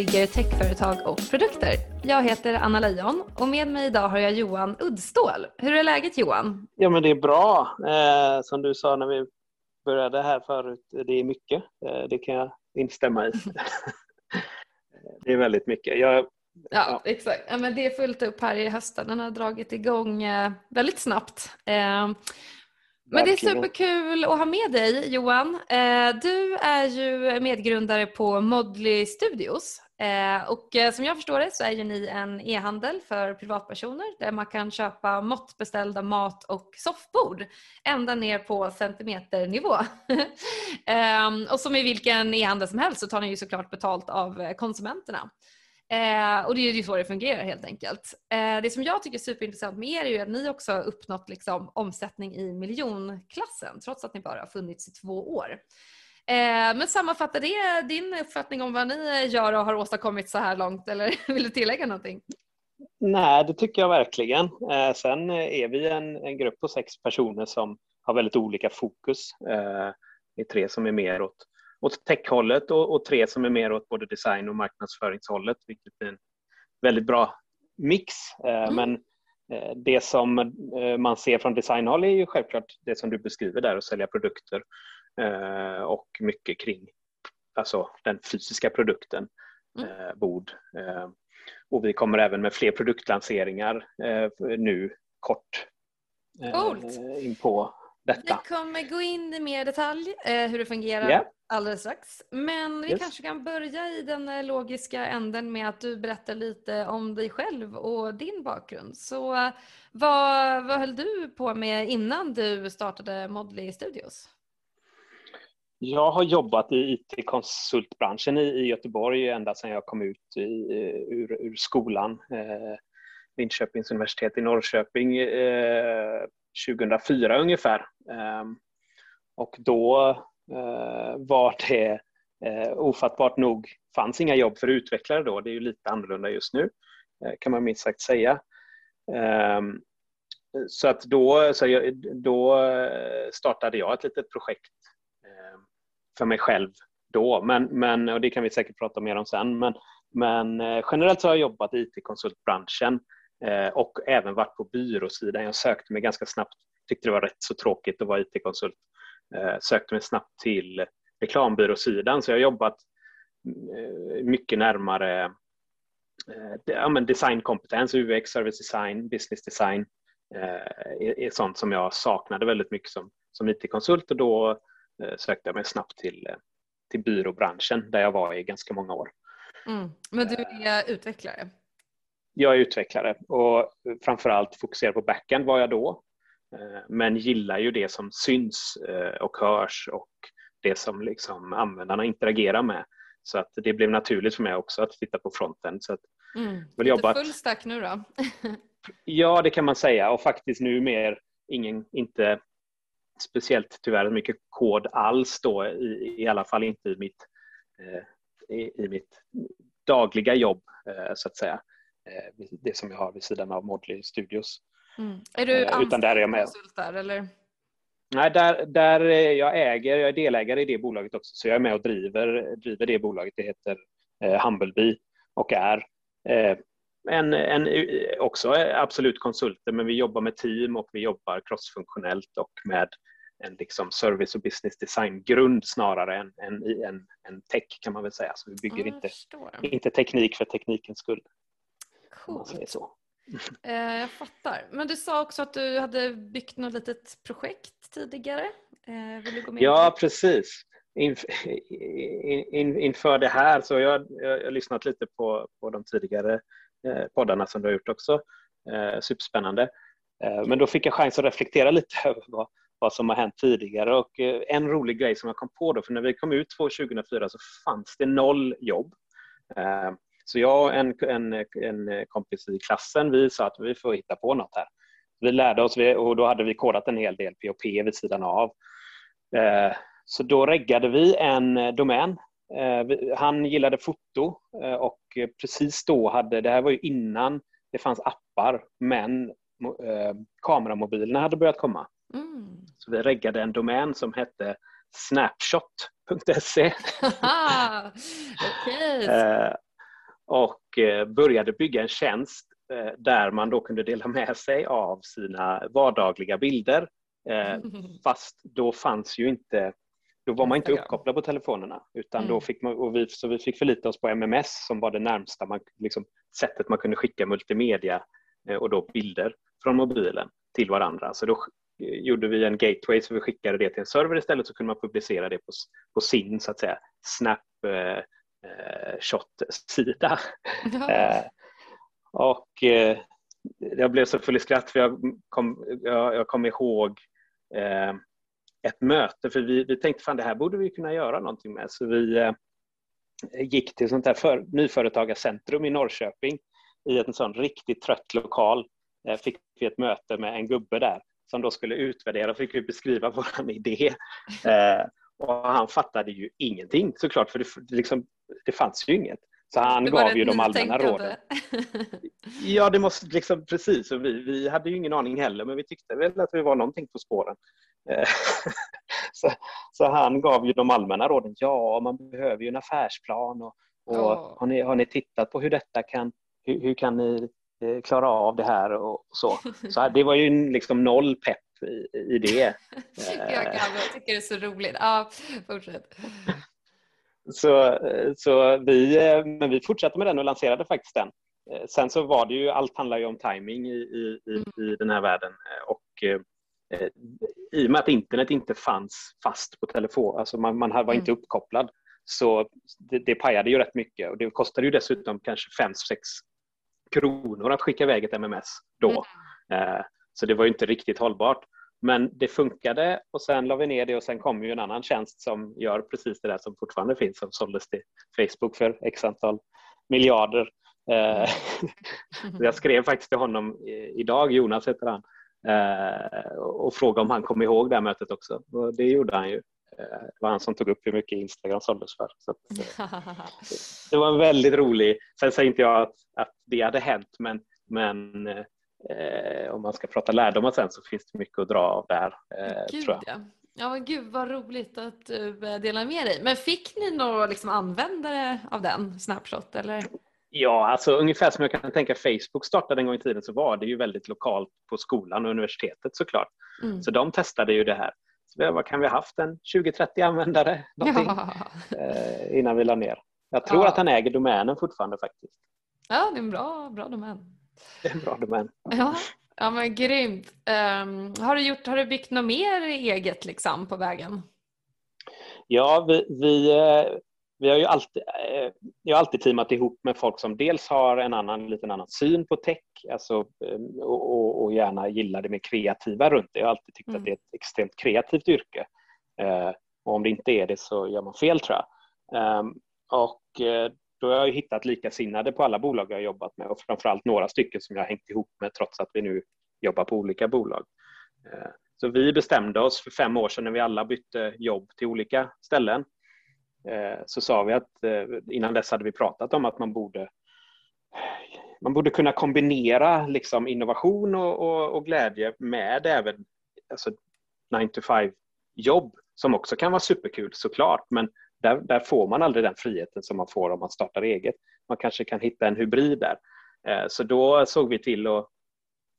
bygger techföretag och produkter. Jag heter Anna Leijon och med mig idag har jag Johan Uddstål. Hur är läget Johan? Ja men det är bra. Eh, som du sa när vi började här förut, det är mycket. Eh, det kan jag instämma i. det är väldigt mycket. Jag, ja, exakt. Ja, men det är fullt upp här i hösten. Den har dragit igång eh, väldigt snabbt. Eh, men det är superkul att ha med dig Johan. Eh, du är ju medgrundare på Modly Studios eh, Eh, och eh, som jag förstår det så är ju ni en e-handel för privatpersoner där man kan köpa måttbeställda mat och soffbord ända ner på centimeternivå. Ehm, och som i vilken e-handel som helst så tar ni ju såklart betalt av eh, konsumenterna. Eh, och det är ju så det fungerar helt enkelt. Eh, det som jag tycker är superintressant med er är ju att ni också har uppnått liksom, omsättning i miljonklassen trots att ni bara har funnits i två år. Eh, men sammanfattar det din uppfattning om vad ni gör och har åstadkommit så här långt eller vill du tillägga någonting? Nej, det tycker jag verkligen. Eh, sen är vi en, en, grupp på sex personer som har väldigt olika fokus. Eh, det är tre som är mer åt åt techhållet och, och tre som är mer åt både design och marknadsföringshållet, vilket är en väldigt bra mix. Mm. Men det som man ser från designhåll är ju självklart det som du beskriver där, att sälja produkter och mycket kring alltså den fysiska produkten, mm. bord. Och vi kommer även med fler produktlanseringar nu kort Coolt. in på detta. Vi kommer gå in i mer detalj hur det fungerar yeah alldeles strax. Men vi yes. kanske kan börja i den eh, logiska änden med att du berättar lite om dig själv och din bakgrund. Så eh, vad, vad höll du på med innan du startade Modly Studios? Jag har jobbat i IT-konsultbranschen i, i Göteborg ända sedan jag kom ut i, eh, ur, ur skolan. Eh, Linköpings universitet i Norrköping eh, 2004 ungefär. Eh, och då Eh, var det eh, ofattbart nog fanns inga jobb för utvecklare då. Det är ju lite annorlunda just nu eh, kan man minst sagt säga. Ehm, så att då, så jag, då eh, startade jag ett litet projekt för mig själv då, men, men, och det kan vi säkert prata mer om sen. Men, men eh, generellt så har jag jobbat i IT-konsultbranschen eh, och även varit på byråsidan. Jag sökte mig ganska snabbt, tyckte det var rätt så tråkigt att vara IT-konsult eh, sökte mig snabbt till reklambyråsidan så jag har jobbat mycket närmare ja, men designkompetens, UX, service design, business design är, är sånt som jag saknade väldigt mycket som, som IT-konsult och då sökte jag mig snabbt till, till byråbranschen där jag var i ganska många år. Mm. Men du är utvecklare? Jag är utvecklare och framförallt fokuserar på backend var jag då Eh, men gillar ju det som syns eh, och hörs och det som liksom användarna interagerar med. Så att det blev naturligt för mig också att titta på fronten. Så att mm. vill jobba full stack nu då? ja, det kan man säga och faktiskt nu mer ingen, inte speciellt tyvärr mycket kod alls då, i, i alla fall inte i mitt, eh, i, i, mitt dagliga jobb så att säga. Det som jag har vid sidan av Modly Studios. Mm. Är du eh, utan där är jag med. där eller? Nej, där, där jag äger, jag är delägare i det bolaget också, så jag är med och driver, driver det bolaget. Det heter eh, Humblebee och är eh, en, en, också absolut konsulter, men vi jobbar med team och vi jobbar crossfunktionellt och med en liksom service och business design-grund snarare än, än, en, en tech kan man väl säga. Så vi bygger inte, inte teknik för teknikens skull. Coolt. Eh, jag fattar. Men du sa också att du hade byggt något litet projekt tidigare. Eh, vill du gå med Ja, precis. Inf in, inför det här så jag, jag har lyssnat lite på, på de tidigare eh, poddarna som du har gjort också. Superspännande. Men då fick jag chans att reflektera lite över vad, vad som har hänt tidigare och eh, en rolig grej som jag kom på då, för när vi kom ut 2004 så fanns det noll jobb. Eh, så jag och en, en, en kompis i klassen, vi sa att vi får hitta på något här. Vi lärde oss och då hade vi kodat en hel del POP vid sidan av. Eh, så då reggade vi en domän. Han gillade foto och precis då hade, det här var ju innan det fanns appar, men kameramobilerna hade börjat komma. Mm. Så vi reggade en domän som hette snapshot Gateway.se. okay. Eh, och började bygga en tjänst där man då kunde dela med sig av sina vardagliga bilder. Fast då fanns ju inte då var man inte uppkopplad på telefonerna utan mm. då fick man, och vi, så vi fick förlita oss på MMS som var det närmsta man, liksom, sättet man kunde skicka multimedia och då bilder från mobilen till varandra. Så då gjorde vi en gateway så vi skickade det till en server istället så kunde man publicera det på, på sin så att säga snap eh, shot-sida. Ja. eh, och eh, jag blev så full i skratt för jag kom, jag, jag kom ihåg eh, ett möte för vi, vi tänkte fan det här borde vi kunna göra någonting med så vi eh, gick till sånt här för, nyföretagarcentrum i Norrköping i en sån riktigt trött lokal eh, fick vi ett möte med en gubbe där som då skulle utvärdera och fick vi beskriva vår idé. Eh, och han fattade ju ingenting såklart, för det, liksom, det fanns ju inget. Så han gav ju de allmänna råden. ja, det måste liksom precis. Och vi, vi hade ju ingen aning heller, men vi tyckte väl att vi var någonting på spåren. Eh, så, så, han gav ju de allmänna råden. Ja, man behöver ju en affärsplan och, och oh. har, ni, har ni tittat på hur detta kan, hur, hur kan ni klara av det här och så. Så det var ju liksom noll pepp i, i det. jag, kan, jag tycker det är så roligt. Ja, fortsätt. Så, så vi, eh, men vi fortsatte med den och lanserade faktiskt den. Eh, sen så var det ju, allt handlar ju om timing i, i, i, mm. den här världen och eh, i och med att internet inte fanns fast på telefon, alltså man, man var inte mm. uppkopplad, så det, det pajade ju rätt mycket och det kostade ju dessutom kanske 5-6 kronor att skicka iväg ett MMS då. Mm. Eh, så det var inte riktigt hållbart. Men det funkade och sen la vi ner det och sen kom ju en annan tjänst som gör precis det där som fortfarande finns som såldes till Facebook för x antal miljarder. Mm. Jag skrev faktiskt till honom idag, Jonas heter han, eh, och frågade om han kom ihåg det här mötet också. Och det gjorde han ju. Eh, det var han som tog upp hur mycket Instagram såldes för. Så eh, det var en väldigt rolig, sen säger inte jag att, att det hade hänt men, men eh, om man ska prata lärdomar sen så finns det mycket att dra av där. Eh, gud, tror jag. Ja. Ja men gud vad roligt att du delar med dig. Men fick ni några liksom, användare av den Snapshot eller? Ja, alltså ungefär som jag kan tänka Facebook startade en gång i tiden så var det ju väldigt lokalt på skolan och universitetet såklart. Mm. Så de testade ju det här. Vad kan vi ha haft? En 20-30 användare ja. eh, innan vi la ner. Jag tror ja. att han äger domänen fortfarande faktiskt. Ja, det är en bra, bra domän. Det är en bra domän. Ja, ja men grymt. Um, har, du gjort, har du byggt något mer eget liksom, på vägen? Ja, vi, vi, eh, vi har ju alltid, eh, jag har alltid teamat ihop med folk som dels har en annan, liten annan syn på tech alltså, eh, och, och gärna gillar det mer kreativa runt det. Jag har alltid tyckt mm. att det är ett extremt kreativt yrke. Eh, och om det inte är det så gör man fel tror jag. Um, och då har jag hittat likasinnade på alla bolag jag har jobbat med och framförallt några stycken som jag har hängt ihop med trots att vi nu jobbar på olika bolag. Så vi bestämde oss för fem år sedan när vi alla bytte jobb till olika ställen Eh, så sa vi att eh, innan dess hade vi pratat om att man borde man borde kunna kombinera liksom innovation och, och, och glädje med även alltså 9 to 5 jobb som också kan vara superkul såklart men där, där, får man aldrig den friheten som man får om man startar eget. Man kanske kan hitta en hybrid där. Eh, så då såg vi till att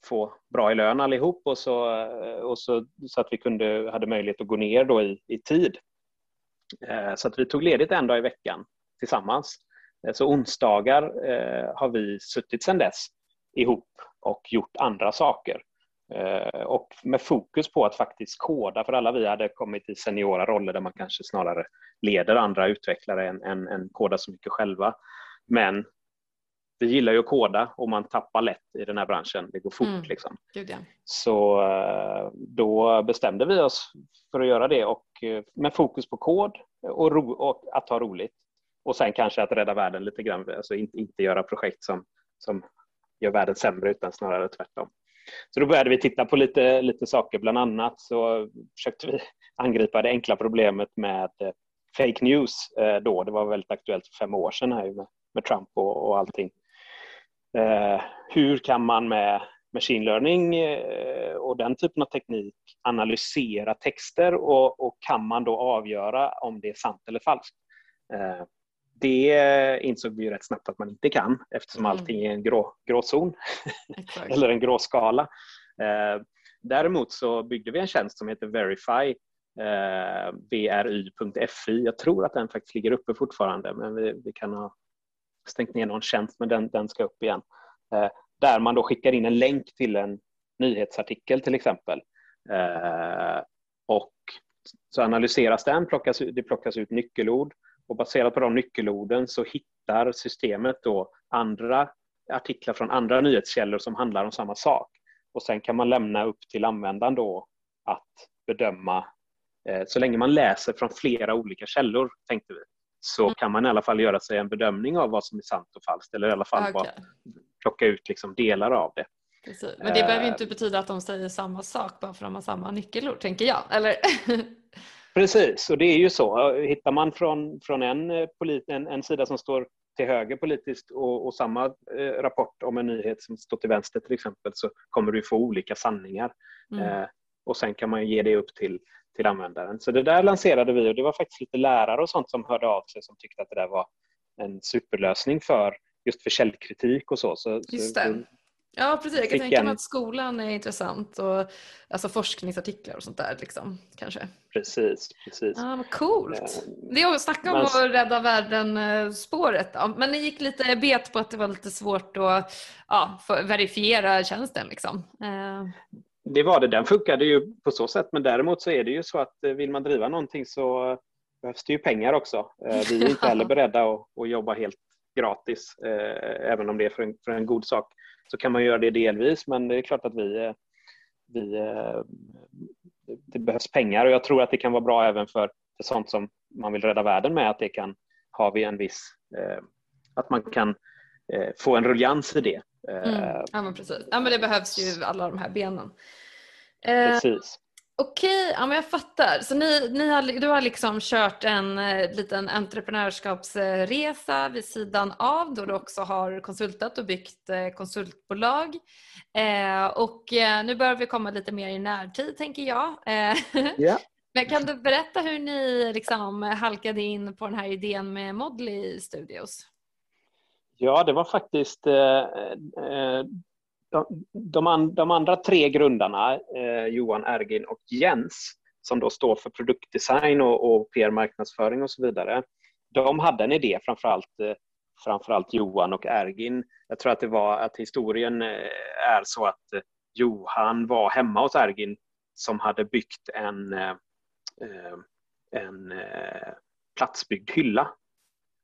få bra i lön allihop och så, och så, så att vi kunde, hade möjlighet att gå ner då i, i tid Eh, så att vi tog ledigt en dag i veckan tillsammans. Eh, så onsdagar eh, har vi suttit sedan dess ihop och gjort andra saker. Och med fokus på att faktiskt koda, för alla vi hade kommit i seniora roller där man kanske snarare leder andra utvecklare än, än, än kodar så mycket själva. Men vi gillar ju att koda och man tappar lätt i den här branschen. Det går fort. Mm. Liksom. Gud, ja. Så eh, då bestämde vi oss för att göra det och eh, med fokus på kod och, ro, och att ha roligt. Och sen kanske att rädda världen lite grann, alltså inte, inte göra projekt som, som gör världen sämre utan snarare tvärtom. Så då började vi titta på lite, lite saker, bland annat så försökte vi angripa det enkla problemet med eh, fake news då. Det var väldigt aktuellt för fem år sedan här med, med Trump och, och allting. Eh, hur kan man med machine learning och den typen av teknik analysera texter och, och kan man då avgöra om det är sant eller falskt. Det insåg vi ju rätt snabbt att man inte kan eftersom mm. allting är en grå, gråzon eller en gråskala. Däremot så byggde vi en tjänst som heter Verify eh, vry.fi. Jag tror att den faktiskt ligger uppe fortfarande men vi, vi kan ha stängt ner någon tjänst men den, den ska upp igen. Eh, där man då skickar in en länk till en nyhetsartikel till exempel. Eh, och så analyseras den, plockas, det plockas ut nyckelord och baserat på de nyckelorden så hittar systemet då andra artiklar från andra nyhetskällor som handlar om samma sak. Och sen kan man lämna upp till användaren då att bedöma Eh, så länge man läser från flera olika källor, tänkte vi, så mm. kan man i alla fall göra sig en bedömning av vad som är sant och falskt eller i alla fall okay. plocka ut liksom delar av det. Precis. Men det behöver ju inte betyda att de säger samma sak bara för att de har samma nyckelord, tänker jag. Eller? Precis, och det är ju så. Hittar man från, från en, eh, en, en sida som står till höger politiskt och, och samma eh, rapport om en nyhet som står till vänster till exempel så kommer du få olika sanningar. Mm. Eh, och sen kan man ge det upp till till användaren. Så det där lanserade vi och det var faktiskt lite lärare och sånt som hörde av sig som tyckte att det där var en superlösning för just för källkritik och så. så just det. Ja precis, jag kan tänka mig att skolan är intressant och alltså forskningsartiklar och sånt där liksom kanske. Precis, precis. Ja, vad coolt. Eh, det är att snacka om Men... att rädda världen-spåret. Ja, men ni gick lite bet på att det var lite svårt att ja, verifiera tjänsten liksom. Eh, det var det, den funkade ju på så sätt men däremot så är det ju så att eh, vill man driva någonting så behövs det ju pengar också. Eh, vi är inte heller beredda att, att jobba helt gratis eh, även om det är för en, för en, god sak. Så kan man göra det delvis men det är klart att vi, vi det behövs pengar och jag tror att det kan vara bra även för, för sånt som man vill rädda världen med att det kan ha vi en viss att man kan få en ruljans i det. Mm. Ja men precis. Ja men det behövs ju alla de här benen. Eh, Precis. Okej, okay, ja, men jag fattar. Så ni, ni har, du har liksom kört en eh, liten entreprenörskapsresa vid sidan av då du också har konsultat och byggt eh, konsultbolag. Eh, och eh, nu börjar vi komma lite mer i närtid tänker jag. Yeah. men kan du berätta hur ni liksom halkade in på den här idén med Modly Studios? Ja, det var faktiskt eh, eh, de, an, de andra tre grundarna, eh, Johan, Ergin och Jens, som då står för produktdesign och, och PR-marknadsföring och så vidare, de hade en idé, framförallt, eh, framförallt Johan och Ergin. Jag tror att det var att historien är så att Johan var hemma hos Ergin som hade byggt en, en platsbyggd hylla.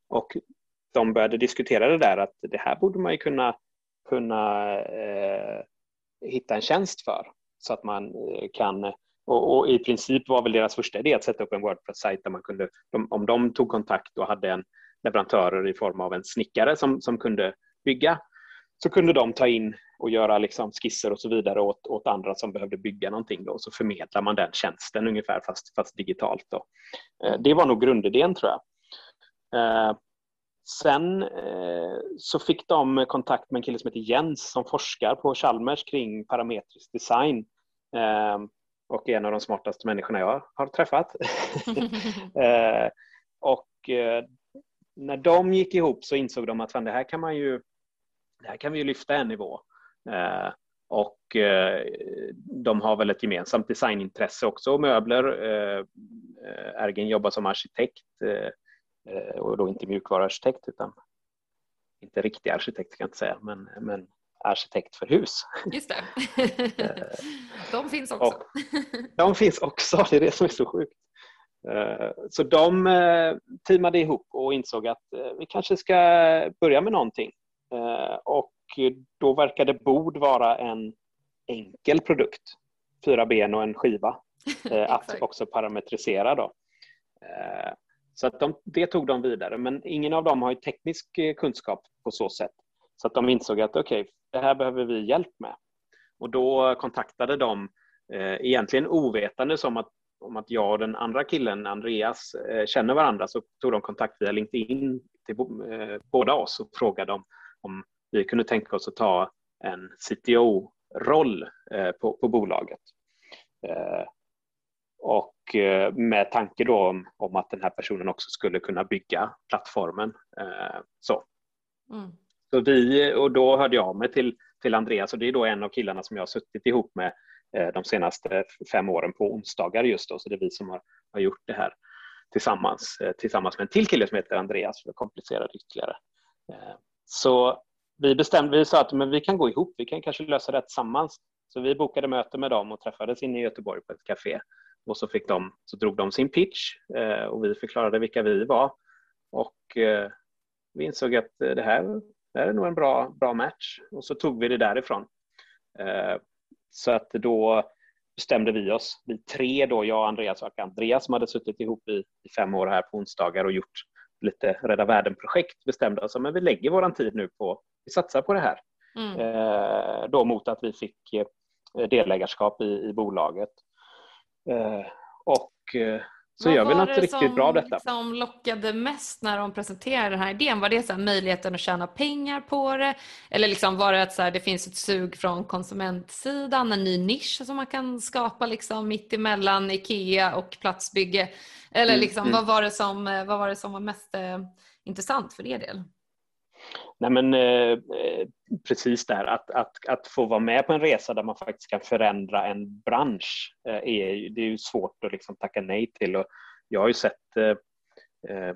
Och de började diskutera det där att det här borde man ju kunna kunna eh, hitta en tjänst för så att man eh, kan och, och, i princip var väl deras första idé att sätta upp en Wordpress-sajt där man kunde, de, om de tog kontakt och hade en leverantörer i form av en snickare som, som kunde bygga, så kunde de ta in och göra liksom skisser och så vidare åt, åt andra som behövde bygga någonting. Då, och så förmedlar man den tjänsten ungefär fast, fast digitalt. Då. Eh, det var nog grundidén tror jag. Eh, Sen eh, så fick de kontakt med en kille som heter Jens som forskar på Chalmers kring parametrisk design eh, och är en av de smartaste människorna jag har träffat. eh, och eh, när de gick ihop så insåg de att fan, det här kan man ju det här kan vi ju lyfta en nivå. Och de har väl ett gemensamt designintresse också, möbler. Ergin jobbar som arkitekt och då inte mjukvaruarkitekt utan inte riktig arkitekt kan jag inte säga, men, men arkitekt för hus. Just det. Eh, de finns också. Och, de finns också, det är det som är så sjukt. Eh, så de teamade ihop och insåg att vi kanske ska börja med någonting. Och då verkade bord vara en enkel produkt. Fyra ben och en skiva att också parametrisera. Då. Så att de, det tog de vidare, men ingen av dem har ju teknisk eh, kunskap på så sätt. Så att de insåg att okej, okay, det här behöver vi hjälp med. Och då kontaktade de, eh, egentligen ovetande om att, om att jag och den andra killen, Andreas, eh, känner varandra, så tog de kontakt via LinkedIn till eh, båda oss och frågade om, om vi kunde tänka oss att ta en CTO roll eh, på, på bolaget. Eh, och med tanke då om, om, att den här personen också skulle kunna bygga plattformen. Så. Mm. Så vi, och då hörde jag mig till, till Andreas och det är då en av killarna som jag har suttit ihop med de senaste fem åren på onsdagar just då, så det är vi som har, har gjort det här tillsammans, tillsammans med en till kille som heter Andreas för att komplicera det ytterligare. Så vi bestämde, vi sa att men vi kan gå ihop, vi kan kanske lösa det tillsammans. Så vi bokade möte med dem och träffades inne i Göteborg på ett café. Och så, fick de, så drog de sin pitch eh, och vi förklarade vilka vi var. Och eh, vi insåg att det här, det här är nog en bra, bra match. Och så tog vi det därifrån. Eh, så att då bestämde vi oss, vi tre då, jag, Andreas och Andreas som hade suttit ihop i, i fem år här på onsdagar och gjort lite Rädda Världen-projekt bestämde oss att vi lägger vår tid nu på, vi satsar på det här. Mm. Eh, då mot att vi fick eh, delägarskap i, i bolaget. Eh, och eh, så Vad gör vi något riktigt bra av detta. Vad som lockade mest när de presenterade den här idén? Var det så möjligheten att tjäna pengar på det? Eller liksom var det att så här, det finns ett sug från konsumentsidan, en ny nisch som man kan skapa liksom mitt emellan IKEA och platsbygge? Eller mm, liksom, mm. Vad, var det som, vad var det som var mest eh, intressant för er del? Nej, men, eh, precis där, att, att, att få vara med på en resa där man faktiskt kan förändra en bransch, eh, är, det är ju svårt att liksom tacka nej till. Och jag har ju sett eh, eh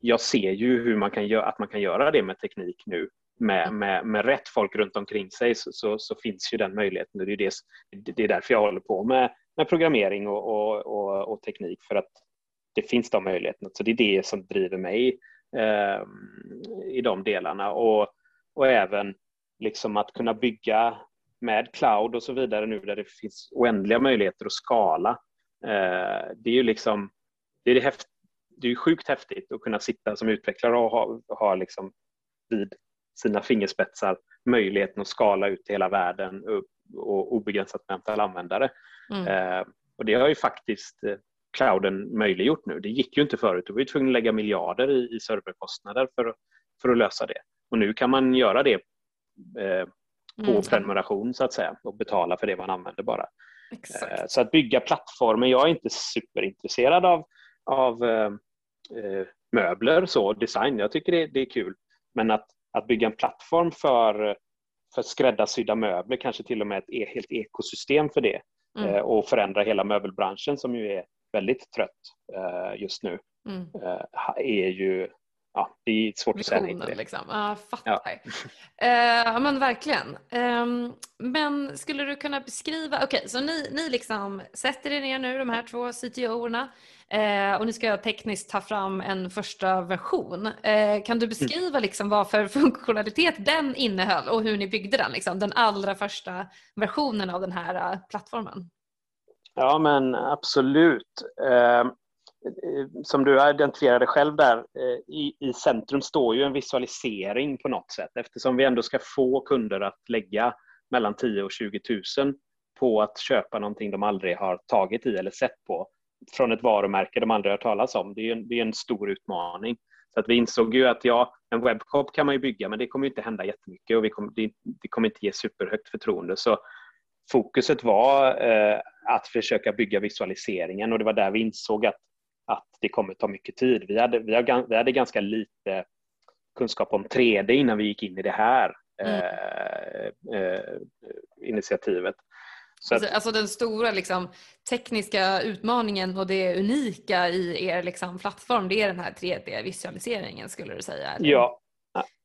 jag ser ju hur man kan göra, att man kan göra det med teknik nu. Med, med, med rätt folk runt omkring sig så, så, så finns ju den möjligheten. Det är, det, det är därför jag håller på med, med programmering och, och, och, och teknik, för att det finns de möjligheterna. Så det är det som driver mig eh, i de delarna. Och, och även liksom att kunna bygga med cloud och så vidare nu där det finns oändliga möjligheter att skala. Eh, det är ju liksom, det är, häft, det är sjukt häftigt att kunna sitta som utvecklare och ha, ha liksom vid sina fingerspetsar möjligheten att skala ut till hela världen och, och obegränsat med antal användare. Mm. Eh, och det har ju faktiskt eh, clouden möjliggjort nu. Det gick ju inte förut. Du var ju tvungen att lägga miljarder i, i serverkostnader för, för att lösa det. Och nu kan man göra det eh, på mm. prenumeration så att säga och betala för det man använder bara. Eh, så att bygga plattformar, jag är inte superintresserad av, av eh, eh, möbler så design. Jag tycker det, det, är kul. Men att, att bygga en plattform för, för skräddarsydda möbler, kanske till och med ett e, helt ekosystem för det mm. Eh, och förändra hela möbelbranschen som ju är väldigt trött eh, just nu mm. Eh, är ju ja, det är svårt att säga nej till det. Liksom. Ja, fattar. Ja. Uh, men verkligen. Um, men skulle du kunna beskriva, okej okay, så ni, ni liksom sätter er ner nu de här två CTO-erna uh, och ni ska tekniskt ta fram en första version. Uh, kan du beskriva mm. liksom vad för funktionalitet den innehöll och hur ni byggde den, liksom, den allra första versionen av den här plattformen? Ja, men absolut. Eh, som du identifierade själv där, eh, i, i centrum står ju en visualisering på något sätt eftersom vi ändå ska få kunder att lägga mellan 10 och 20 000 på att köpa någonting de aldrig har tagit i eller sett på från ett varumärke de aldrig har talas om. Det är en, det är en stor utmaning. Så att vi insåg ju att ja, en webbshop kan man ju bygga men det kommer inte hända jättemycket och vi kommer, det, det kommer inte ge superhögt förtroende. Så fokuset var eh, att försöka bygga visualiseringen och det var där vi insåg att, att det kommer ta mycket tid. Vi hade, vi, hade, vi hade ganska lite kunskap om 3D innan vi gick in i det här mm. eh, eh, initiativet. Alltså, att, alltså, den stora liksom, tekniska utmaningen och det unika i er liksom, plattform, det är den här 3D-visualiseringen skulle du säga? Eller? Ja,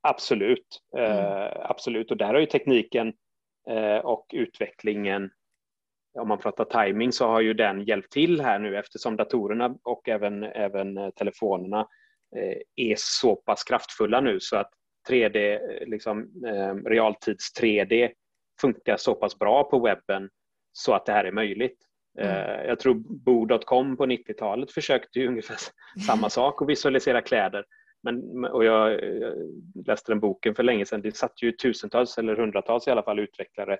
absolut. Mm. Eh, absolut. Och där har ju tekniken och utvecklingen, om man pratar timing så har ju den hjälpt till här nu eftersom datorerna och även, även eh, telefonerna eh, är så pass kraftfulla nu så att 3D, liksom, realtids 3D funkar så pass bra på webben så att det här är möjligt. Mm. Jag tror Bo.com på 90-talet försökte ju ungefär samma sak och visualisera kläder. Men, och jag, läste den boken för länge sedan. Det satt ju tusentals eller hundratals i alla fall utvecklare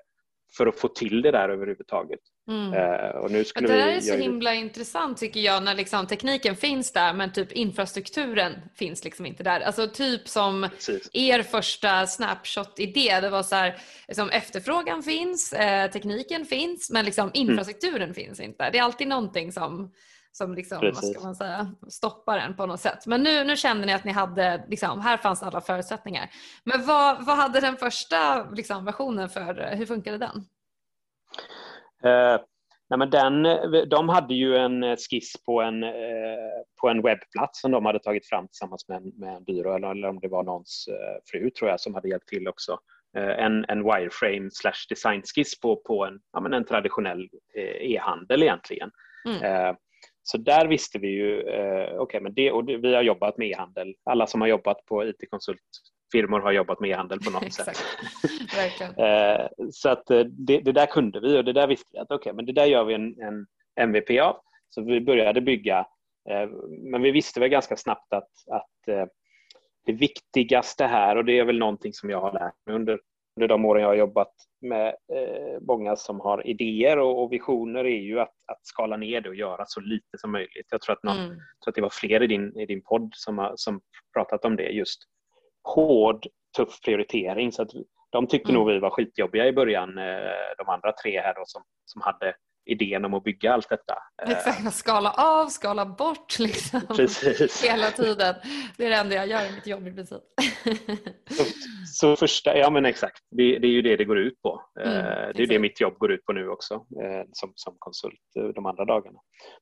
för att få till det där överhuvudtaget. Mm. Uh, och nu skulle det där är så himla intressant tycker jag när liksom tekniken finns där men typ infrastrukturen finns liksom inte där. Alltså typ som Precis. er första snapshot-idé, det var så här, liksom, efterfrågan finns, eh, tekniken finns men liksom mm. infrastrukturen mm. finns inte. Det är alltid någonting som som liksom, vad ska man säga, stoppar en på något sätt. Men nu, nu kände ni att ni hade, liksom, här fanns alla förutsättningar. Men vad, vad hade den första liksom, versionen för, hur funkade den? Eh, nej men den, de hade ju en skiss på en, eh, på en webbplats som de hade tagit fram tillsammans med en, med en byrå eller, eller om det var någons eh, fru tror jag som hade hjälpt till också. Eh, en, en wireframe slash designskiss på, på en, ja, men en traditionell eh, e-handel egentligen. Mm. Så där visste vi ju, eh, okay, men det, och det, vi har jobbat med e-handel. Alla som har jobbat på IT-konsultfirmor har jobbat med e-handel på något sätt. eh, så att eh, det, det, där kunde vi och det där visste vi att okay, men det där gör vi en, en MVP av. Så vi började bygga, eh, men vi visste väl ganska snabbt att, att eh, det viktigaste här, och det är väl någonting som jag har lärt mig under, under de åren jag har jobbat med eh, många som har idéer och, och, visioner är ju att, att skala ner det och göra så lite som möjligt. Jag tror att, någon, mm. tror att det var fler i din, i din podd som har som pratat om det, just hård, tuff prioritering. Så att de tyckte mm. nog vi var skitjobbiga i början, eh, de andra tre här då, som, som hade idén om att bygga allt detta. Eh, Exakt, skala av, skala bort liksom. Precis. hela tiden. Det är det enda jag gör i mitt jobb i princip. så, så första, ja men exakt, det, det, är ju det det går ut på. Eh, mm, det är exakt. det mitt jobb går ut på nu också eh, som, som konsult de andra dagarna.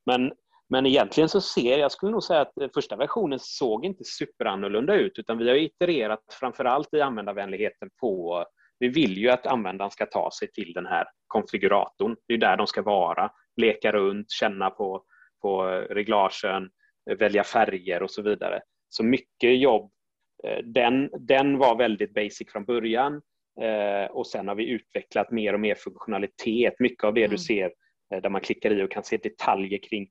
Men, men egentligen så ser jag, skulle nog säga att första versionen såg inte superannorlunda ut utan vi har itererat framförallt i användarvänligheten på vi vill ju att användaren ska ta sig till den här konfiguratorn. Det är där de ska vara, leka runt, känna på, på reglagen, välja färger och så vidare. Så mycket jobb. Eh, den, den var väldigt basic från början eh, och sen har vi utvecklat mer och mer funktionalitet. Mycket av det mm. du ser eh, där man klickar i och kan se detaljer kring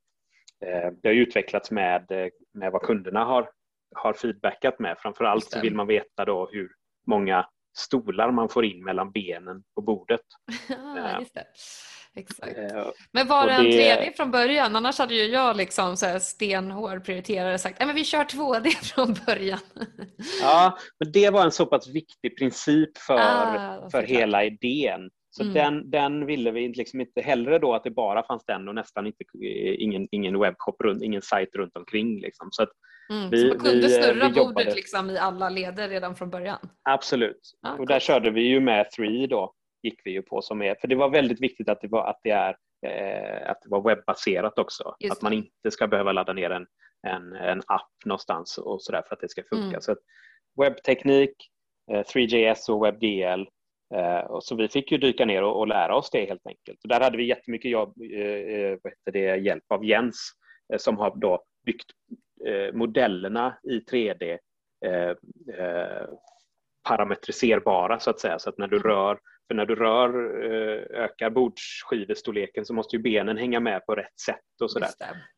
det har utvecklats med, med vad kunderna har, har feedbackat med. Framförallt så vill man veta då hur många stolar man får in mellan benen på bordet. ja, det. Exakt. Eh, men var det en 3D från början? Annars hade ju jag liksom så här stenhård prioriterare sagt men vi kör 2D från början. ja, men det var en så pass viktig princip för, ah, för hela idén. Så mm. den, den ville vi liksom inte hellre då att det bara fanns den och nästan inte, ingen, ingen webbshop, runt, ingen sajt runt omkring. Liksom. Så att Mm, vi, så man kunde vi, snurra vi bordet liksom i alla leder redan från början? Absolut. Ah, och där körde vi ju med 3 då, gick vi ju på som är, för det var väldigt viktigt att det, var, att det, är, eh, att det var webbaserat också. Just att man inte ska behöva ladda ner en, en, en app någonstans och sådär för att det ska funka. Mm. Så webbteknik, eh, 3JS och WebGL eh, och så vi fick ju dyka ner och, och, lära oss det helt enkelt. Och där hade vi jättemycket jobb, eh, eh vad heter det, hjälp av Jens eh, som har då byggt Eh, modellerna i 3D eh, eh, parametriserbara så att säga. Så att när du mm. rör, för när du rör ökar bordsskivestorleken så måste ju benen hänga med på rätt sätt och sådär.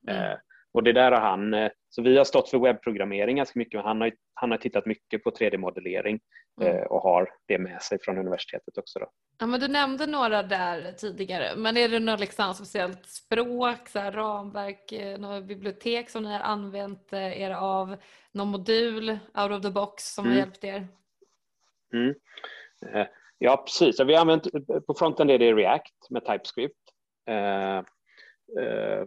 Mm. Och det där har han, så vi har stått för webbprogrammering ganska mycket, men han har, han har tittat mycket på 3D-modellering mm. och har det med sig från universitetet också. Då. Ja, men du nämnde några där tidigare, men är det något liksom speciellt språk, så här, ramverk, eh, något bibliotek som ni har använt eh, er av, någon modul out of the box som mm. har hjälpt er? Mm. Eh, ja, precis. Vi har använt, på fronten är det React med TypeScript.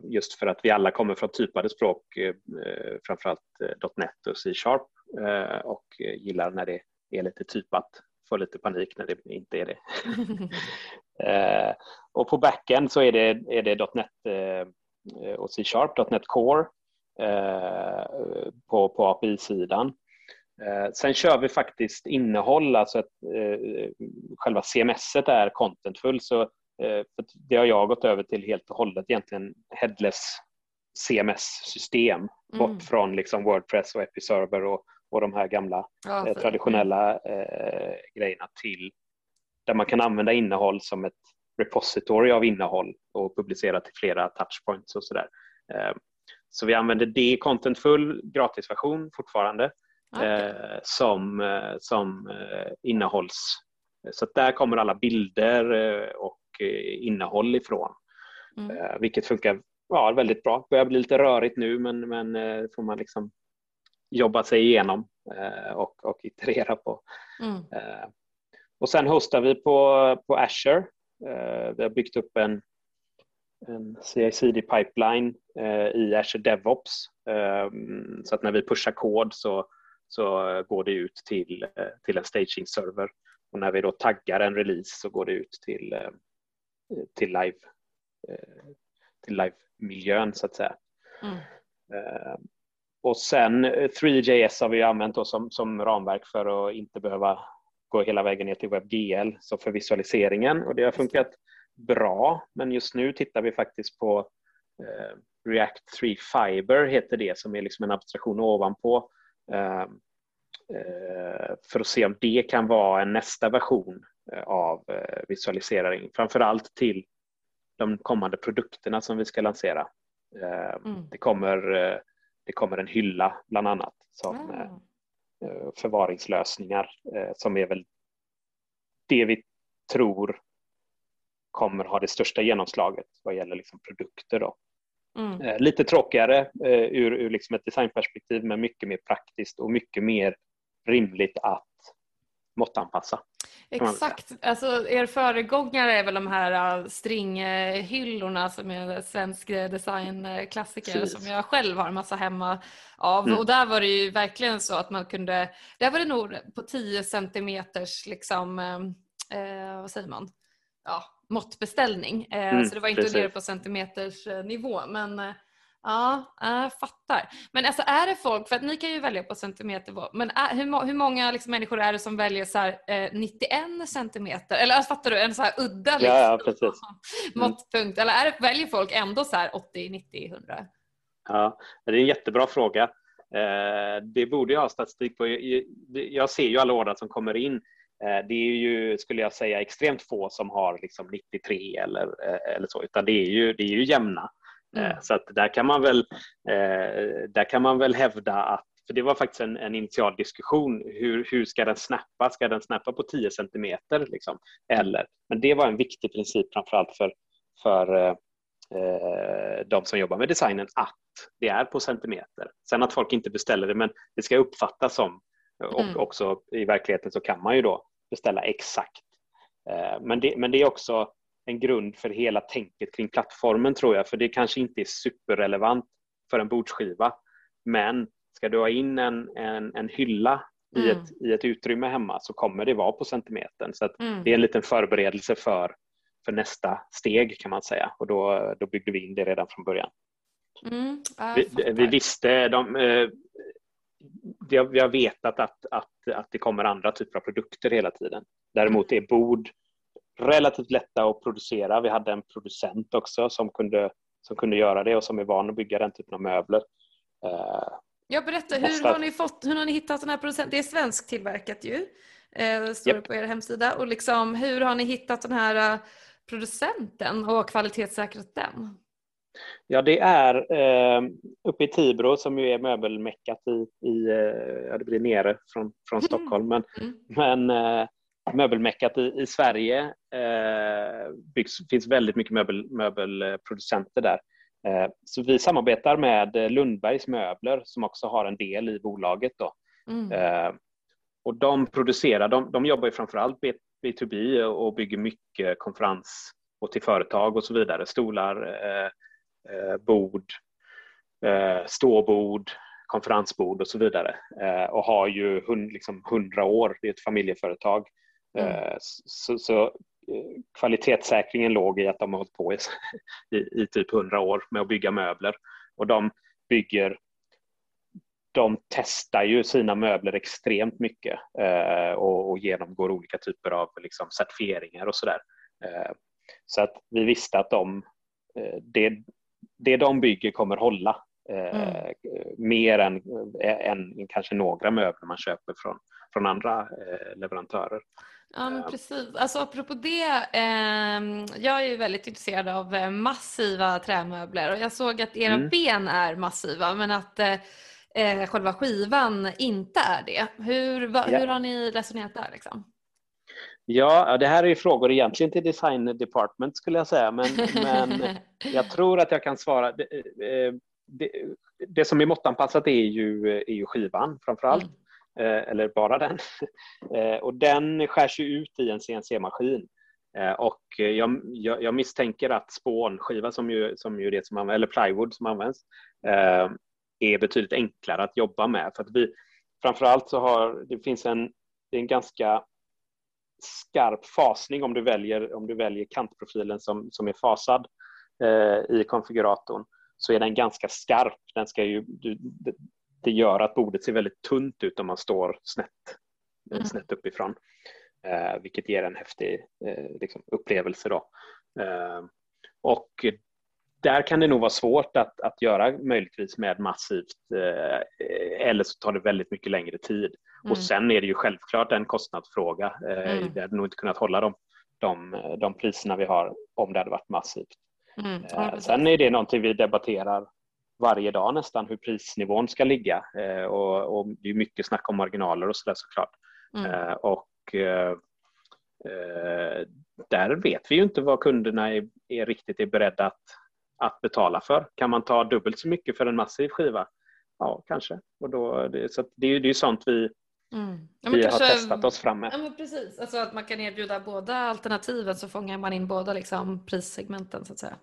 Just för att vi alla kommer från typade språk, framförallt .NET och C-sharp och gillar när det är lite typat får lite panik när det inte är det. eh, och på backen så är det, är det .NET eh, och C-sharp, .NET Core eh, på, på API-sidan. Eh, sen kör vi faktiskt innehåll, alltså att eh, själva CMS är contentfull. Så, eh, det har jag gått över till helt och hållet egentligen headless CMS-system mm. bort från liksom Wordpress och Episerver och, och de här gamla ja, eh, traditionella eh, grejerna till där man kan använda innehåll som ett repository av innehåll och publicera till flera touchpoints och sådär. Eh, så vi använder det i Contentful gratisversion fortfarande okay. eh, som, som eh, innehålls Så där kommer alla bilder och innehåll ifrån. Mm. Vilket funkar ja, väldigt bra. Det börjar bli lite rörigt nu men, men får man liksom jobba sig igenom och, och iterera på. Mm. Och sen hostar vi på, på Azure. Vi har byggt upp en en CI-CD pipeline eh, i Azure DevOps. Eh, så att när vi pushar kod så, så går det ut till, eh, till en staging-server. Och när vi då taggar en release så går det ut till, eh, till live eh, till live-miljön så att säga. Mm. Eh, och sen 3JS har vi använt som, som ramverk för att inte behöva gå hela vägen ner till WebGL, så för visualiseringen och det har funkat bra, men just nu tittar vi faktiskt på eh, React 3 Fiber heter det som är liksom en abstraktion ovanpå eh, eh, för att se om det kan vara en nästa version eh, av eh, visualisering, framför allt till de kommande produkterna som vi ska lansera. Eh, mm. Det, kommer, det kommer en hylla bland annat som mm. förvaringslösningar som är väl det vi tror kommer ha det största genomslaget vad gäller liksom produkter. Då. Mm. Eh, lite tråkigare eh, ur, ur liksom ett designperspektiv men mycket mer praktiskt och mycket mer rimligt att måttanpassa. Exakt, alltså er föregångare är väl de här uh, stringhyllorna som är svensk designklassiker Precis. som jag själv har en massa hemma av mm. och där var det ju verkligen så att man kunde, där var det nog på 10 centimeters liksom, eh, vad säger man, ja, måttbeställning. Eh, mm, så det var inte precis. nere på centimeters nivå. Men ja, jag fattar. Men alltså är det folk, för att ni kan ju välja på centimeter, men är, hur, hur många liksom, människor är det som väljer så här, eh, 91 centimeter? Eller alltså, fattar du, en så här udda liksom, ja, ja, mm. måttpunkt? Eller är det, väljer folk ändå så här 80, 90, 100? Ja, det är en jättebra fråga. Eh, det borde jag ha statistik på. Jag ser ju alla ordrar som kommer in Eh, det är ju, skulle jag säga, extremt få som har liksom 93 eller, eh, eller så, utan det är ju, det är ju jämna. Eh, mm. Så att där kan man väl, där kan man väl hävda att för det var faktiskt en, en initial diskussion. Hur, hur ska den snappa? Ska den snappa på 10 centimeter? Liksom? Eller, men det var en viktig princip framförallt för, för eh, de som jobbar med designen att det är på centimeter. Sen att folk inte beställer det, men det ska uppfattas som och mm. också i verkligheten så kan man ju då beställa exakt. Eh, men det, men det är också en grund för hela tänket kring plattformen tror jag, för det kanske inte är superrelevant för en bordsskiva. Men ska du ha in en, en, en hylla mm. i, ett, i ett utrymme hemma så kommer det vara på centimetern. Så mm. det är en liten förberedelse för, för nästa steg kan man säga och då, då byggde vi in det redan från början. Mm, vi, vi, visste, de, eh, vi har, vi har vetat att, att, att det kommer andra typer av produkter hela tiden. Däremot är bord relativt lätta att producera. Vi hade en producent också som kunde, som kunde göra det och som är van att bygga den typen av möbler. Eh, ja, berätta, hur har, ni fått, hur har ni hittat den här producenten? Det är svenskt tillverkat ju, eh, det står yep. på er hemsida. Och liksom, hur har ni hittat den här eh, producenten och kvalitetssäkrat den? Ja, det är eh, uppe i Tibro som ju är möbelmeckat i, i ja det blir nere från, från mm. Stockholm, men, mm. men eh, möbelmeckat i, i Sverige. Eh, byggs, finns väldigt mycket möbel, möbelproducenter där. Eh, så vi samarbetar med Lundbergs möbler som också har en del i bolaget. Då. Mm. Eh, och de producerar, de, de jobbar ju framförallt B2B och bygger mycket konferens och till företag och så vidare. Stolar, eh, Eh, bord, eh, ståbord, konferensbord och så vidare och har ju hund, liksom 100 år, det är ett familjeföretag. Mm. Så, så kvalitetssäkringen låg i att de har hållit på i, i, i, typ 100 år med att bygga möbler och de bygger de testar ju sina möbler extremt mycket eh, och, och, genomgår olika typer av liksom, certifieringar och sådär. Eh, så att vi visste att de, eh, det, det de bygger kommer hålla eh, mm. mer än, än kanske några möbler man köper från, från andra eh, leverantörer. Ja, men precis. Alltså, apropå det, eh, jag är ju väldigt intresserad av eh, massiva trämöbler och jag såg att era mm. ben är massiva men att eh, eh själva skivan inte är det. Hur, va, yeah. hur har ni resonerat där? Liksom? Ja, det här är ju frågor egentligen till design department skulle jag säga, men, men jag tror att jag kan svara. Det, eh, det, det som är måttanpassat är ju, är ju skivan framför allt, mm. Eh, eller bara den. Eh, och den skärs ju ut i en CNC-maskin. Eh, och jag, jag, jag, misstänker att spånskiva, som ju, som ju det som används, eller plywood som används, är betydligt enklare att jobba med. För att vi, framförallt så har det finns en, det är en ganska skarp fasning om du väljer, om du väljer kantprofilen som, som är fasad eh, i konfiguratorn så är den ganska skarp. Den ska ju, du, det, gör att bordet ser väldigt tunt ut om man står snett, mm. snett uppifrån. Eh, vilket ger en häftig eh, liksom upplevelse. Då. Eh, och där kan det nog vara svårt att, att göra möjligtvis med massivt eh, eller så tar det väldigt mycket längre tid. Mm. Och sen är det ju självklart en kostnadsfråga. Eh, mm. Vi hade nog inte kunnat hålla de, de, de priserna vi har om det hade varit massivt. Mm. Eh, sen är det någonting vi debatterar varje dag nästan hur prisnivån ska ligga eh, och, och det är mycket snack om marginaler och sådär såklart. Mm. Eh, och eh, där vet vi ju inte vad kunderna är, är riktigt är beredda att att betala för. Kan man ta dubbelt så mycket för en massiv skiva? Ja, kanske. Och då, det, så det, är, det är sånt vi, mm. ja, vi kanske, har testat oss fram med. Ja, precis. Alltså att man kan erbjuda båda alternativen så fångar man in båda liksom, prissegmenten så att säga.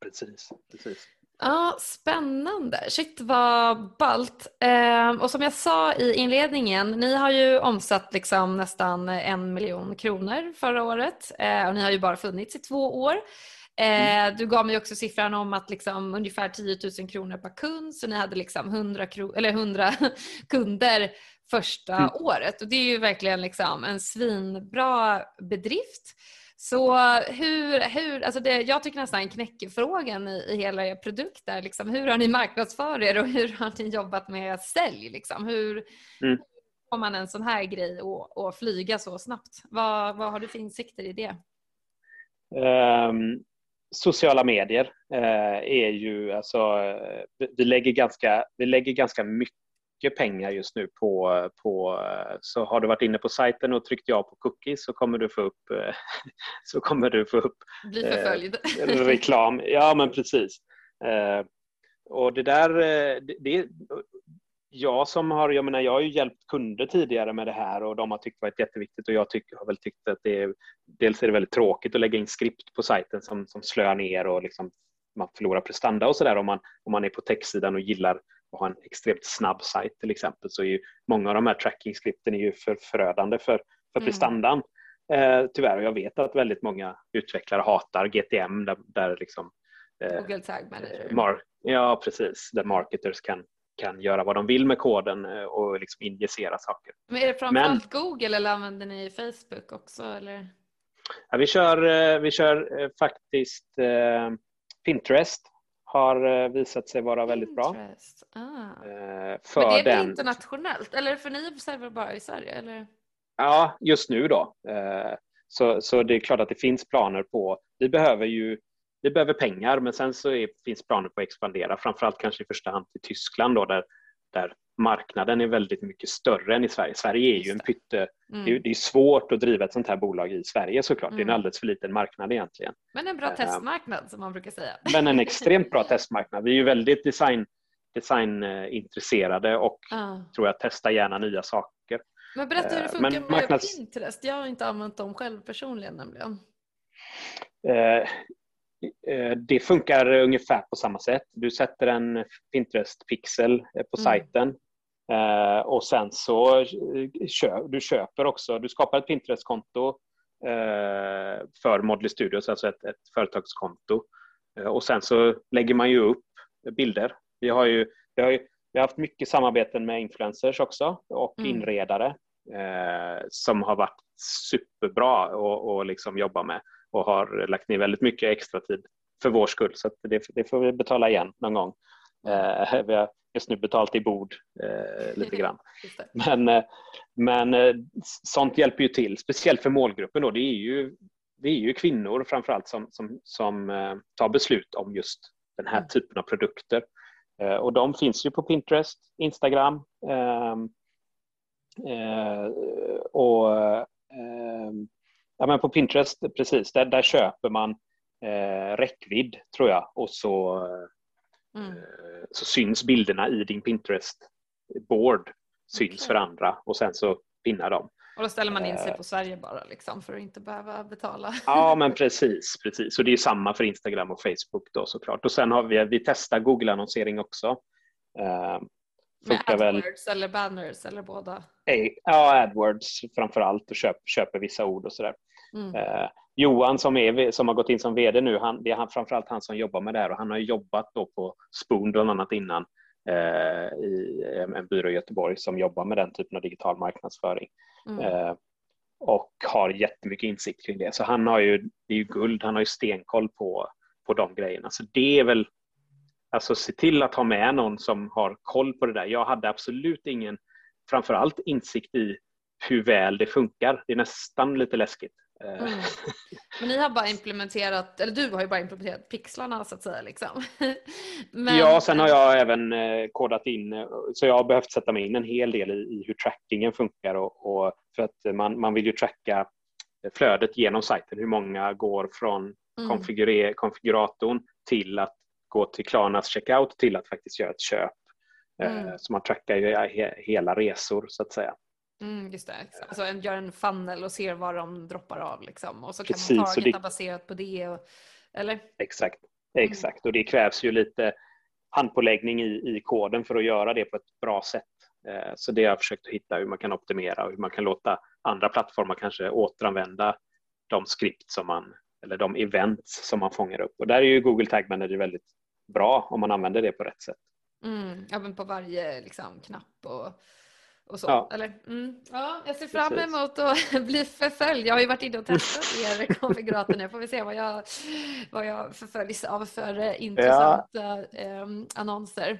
Precis. precis. Ja, Spännande. Shit vad ballt. Eh, och som jag sa i inledningen, ni har ju omsatt liksom nästan en miljon kronor förra året eh, och ni har ju bara funnits i två år. Mm. Eh, du gav mig också siffran om att liksom ungefär 10 000 kronor per kund så ni hade liksom 100, eller 100 kunder första mm. året och det är ju verkligen liksom en svinbra bedrift. Så hur, hur alltså det, jag tycker nästan knäckfrågan i, i hela er produkt är liksom, hur har ni marknadsför er och hur har ni jobbat med sälj? Liksom? Hur mm. får man en sån här grej att flyga så snabbt? Vad, vad har du för insikter i det? Um, sociala medier eh, är ju, alltså, eh, vi lägger ganska, vi lägger ganska mycket pengar just nu på, på, eh, så har du varit inne på sajten och tryckt ja på cookies så kommer du få upp, så kommer du få upp Bli förföljd. Eh, reklam. Ja men precis. Eh, och det där, det, det, jag som har, jag menar jag har ju hjälpt kunder tidigare med det här och de har tyckt det varit jätteviktigt och jag tycker, har väl tyckt att det är, dels är det väldigt tråkigt att lägga in skript på sajten som, som slöar ner och liksom man förlorar prestanda och sådär om man, om man är på techsidan och gillar att ha en extremt snabb sajt till exempel så är ju många av de här tracking-skripten är ju för förödande för, för mm. prestandan. Eh, tyvärr och jag vet att väldigt många utvecklare hatar GTM där, där liksom eh, Google Tag Manager. Mar- ja precis, där marketers kan kan göra vad de vill med koden eh, och liksom injicera saker. Men är det framförallt Google eller använder ni Facebook också? Eller? Ja, vi, kör, eh, vi kör eh, faktiskt Pinterest har visat sig vara väldigt bra. Ah. För Men det är väl internationellt? Eller för ni säljer bara i Sverige? Eller? Ja, just nu då. Så, så det är klart att det finns planer på, vi behöver ju vi behöver pengar men sen så är, finns planer på att expandera, framförallt kanske i första hand till Tyskland då, där, där marknaden är väldigt mycket större än i Sverige. Sverige är ju en pytte... Mm. Det, är, det, är, svårt att driva ett sånt här bolag i Sverige såklart. Mm. Det är en mm. alldeles för liten marknad egentligen. Men en bra uh, testmarknad som man brukar säga. Men en extremt bra testmarknad. Vi är ju väldigt design, designintresserade och uh. tror jag testar gärna nya saker. Men berätta hur det eh, funkar Men med marknads... Pinterest. Jag har inte använt dem själv personligen nämligen. Uh, det funkar ungefär på samma sätt. Du sätter en Pinterest-pixel eh, på mm. sajten eh, och sen så du köper också, du skapar ett Pinterest-konto för Modly Studios, alltså ett, ett företagskonto. Och sen så lägger man ju upp bilder. Vi har ju, vi har ju vi har haft mycket samarbeten med influencers också och mm. inredare eh, som har varit superbra att liksom jobba med och har lagt ner väldigt mycket extra tid för vår skull så det, det, får vi betala igen någon gång. Eh, vi har just nu betalt i bord eh, lite grann. Men, eh, men eh, sånt hjälper ju till, speciellt för målgruppen. Då. Det, är ju, det är ju kvinnor framförallt som, som, som eh, tar beslut om just den här mm. typen av produkter. Eh, och de finns ju på Pinterest, Instagram ehm, och Ja, men på Pinterest, precis, där, där köper man eh, räckvidd tror jag och så, mm. eh, så syns bilderna i din Pinterest-board syns okay. för andra och sen så pinnar de. Och då ställer man in sig eh. på Sverige bara liksom för att inte behöva betala. Ja men precis, precis. Och det är samma för Instagram och Facebook då såklart. Och sen har vi, vi testar Google-annonsering också. Uh, Med AdWords väl... eller banners eller båda? Ja, AdWords framför allt och köp, köper vissa ord och sådär. Mm. Uh, Johan som, är, som har gått in som VD nu, han, det är han, framförallt han som jobbar med det här och han har jobbat då på Spoon bland annat innan eh, i en byrå i Göteborg som jobbar med den typen av digital marknadsföring. Mm. Eh, och har jättemycket insikt kring det. Så han har ju, det är ju guld, han har ju stenkoll på, på de grejerna. Så det är väl, alltså se till att ha med någon som har koll på det där. Jag hade absolut ingen, framförallt insikt i hur väl det funkar. Det är nästan lite läskigt. Mm. Men ni har bara implementerat, eller du har ju bara implementerat pixlarna så att säga. Liksom. Men... Ja, sen har jag även eh, kodat in, eh, så jag har behövt sätta mig in en hel del i, i hur trackingen funkar och, och, för att man, man vill ju tracka flödet genom sajten, hur många går från mm. konfiguratorn till att gå till Klarnas checkout till att faktiskt göra ett köp. Eh, mm. Så man trackar ju hela resor så att säga. Mm, just det. Alltså, en, gör en funnel och ser var de droppar av liksom. Och så kan Precis, man targeta det... baserat på det. Och, eller? Exakt, mm. exakt. Mm. Och det krävs ju lite handpåläggning i, i koden för att göra det på ett bra sätt. Eh, så det har jag försökt att hitta hur man kan optimera och hur man kan låta andra plattformar kanske återanvända de skript som man eller de events som man fångar upp. Och där är ju Google Tag Manager väldigt bra om man använder det på rätt sätt. Mm, ja, men på varje liksom, knapp och och så. Ja. Eller, mm, ja, jag ser fram emot att bli förföljd. Jag har ju varit inne och testat er konfigurator nu. Får vi se vad jag, vad jag förföljs av för eh, intressanta ja. eh, annonser.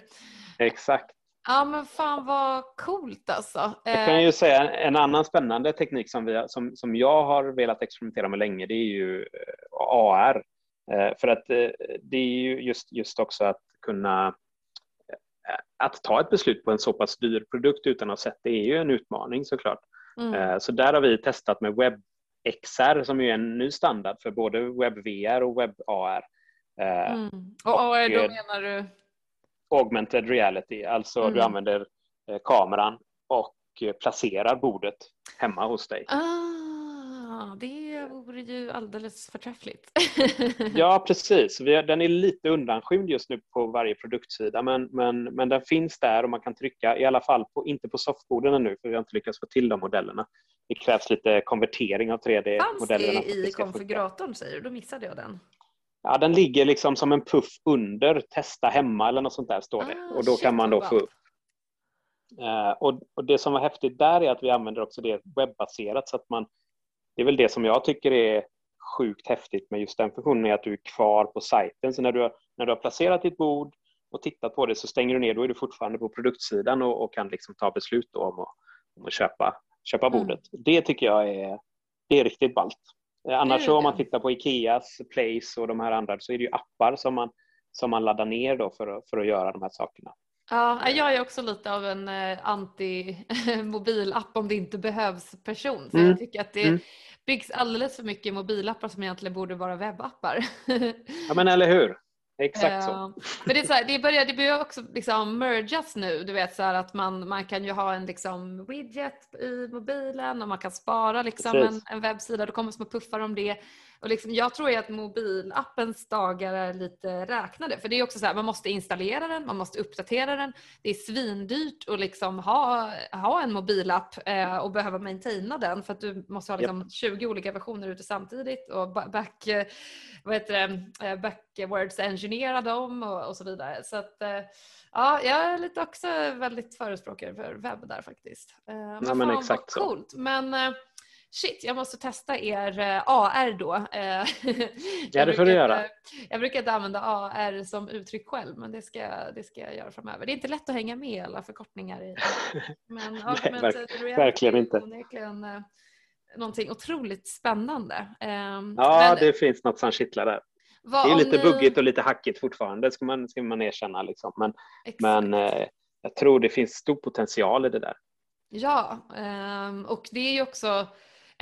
Exakt. Ja men fan vad coolt alltså. Jag kan ju eh, säga en annan spännande teknik som, vi, som, som jag har velat experimentera med länge det är ju eh, AR. För att det är ju just, just också att kunna att ta ett beslut på en så pass dyr produkt utan att ha sett det är ju en utmaning såklart. Mm. Eh, så där har vi testat med WebXR som är en ny standard för både WebVR och WebAR. Eh, mm. Och AR då menar du? Augmented reality, alltså mm. du använder eh, kameran och placerar bordet hemma hos dig. Ah det vore ju alldeles förträffligt. ja, precis. Den är lite undanskymd just nu på varje produktsida, men, men, men den finns där och man kan trycka, i alla fall på, inte på softborden nu, för vi har inte lyckats få till de modellerna. Det krävs lite konvertering av 3D-modellerna. Fanns det i konfiguratorn säger du? Då missade jag den. Ja, den ligger liksom som en puff under testa hemma eller något sånt där står det. Ah, och då shit, kan man då få upp. Uh, och, och, det som var häftigt där är att vi använder också det webbaserat så att man det är väl det som jag tycker är sjukt häftigt med just den funktionen är att du är kvar på sajten. Så när du har, när du har placerat ditt bord och tittat på det så stänger du ner, då är du fortfarande på produktsidan och, och kan liksom ta beslut om att, om att köpa, köpa mm. bordet. Det tycker jag är, det är riktigt ballt. Eh, annars så om man tittar på Ikeas Place och de här andra så är det ju appar som man, som man laddar ner då för, för att göra de här sakerna. Ja, jag är också lite av en eh, anti-mobilapp om det inte behövs person. För mm. jag tycker att det mm. byggs alldeles för mycket mobilappar som egentligen borde vara webbappar. ja men eller hur. Exakt så. Men det, är så här, det, börjar, det börjar också liksom mergas nu. Du vet så här, att man, man kan ju ha en liksom widget i mobilen och man kan spara liksom en, en webbsida. Det kommer små puffar om det. Och liksom, jag tror ju att mobilappens dagar är lite räknade. För det är också så här, man måste installera den, man måste uppdatera den. Det är svindyrt att liksom ha, ha en mobilapp eh, och behöva maintaina den för att du måste ha liksom yep. 20 olika versioner ute samtidigt och back, vad heter det, eh, backwards engineera dem och, och så vidare. Så att, eh, ja, jag är lite också väldigt förespråkare för webb där faktiskt. Eh, men, ja, men exakt coolt. Så. Men, shit, jag måste testa er eh, AR då. Eh, ja, det får du göra. Jag brukar inte använda AR som uttryck själv, men det ska, det ska jag göra framöver. Det är inte lätt att hänga med alla förkortningar. I, men Nej, verk, verkligen inte. Onekligen eh, någonting otroligt spännande. Ehm, ja, men, det finns något som kittlar där. Vad, det är lite ni... buggigt och lite hackigt fortfarande, ska man, ska man erkänna. Liksom. Men, men jag tror det finns stor potential i det där. Ja, ehm, och det är ju också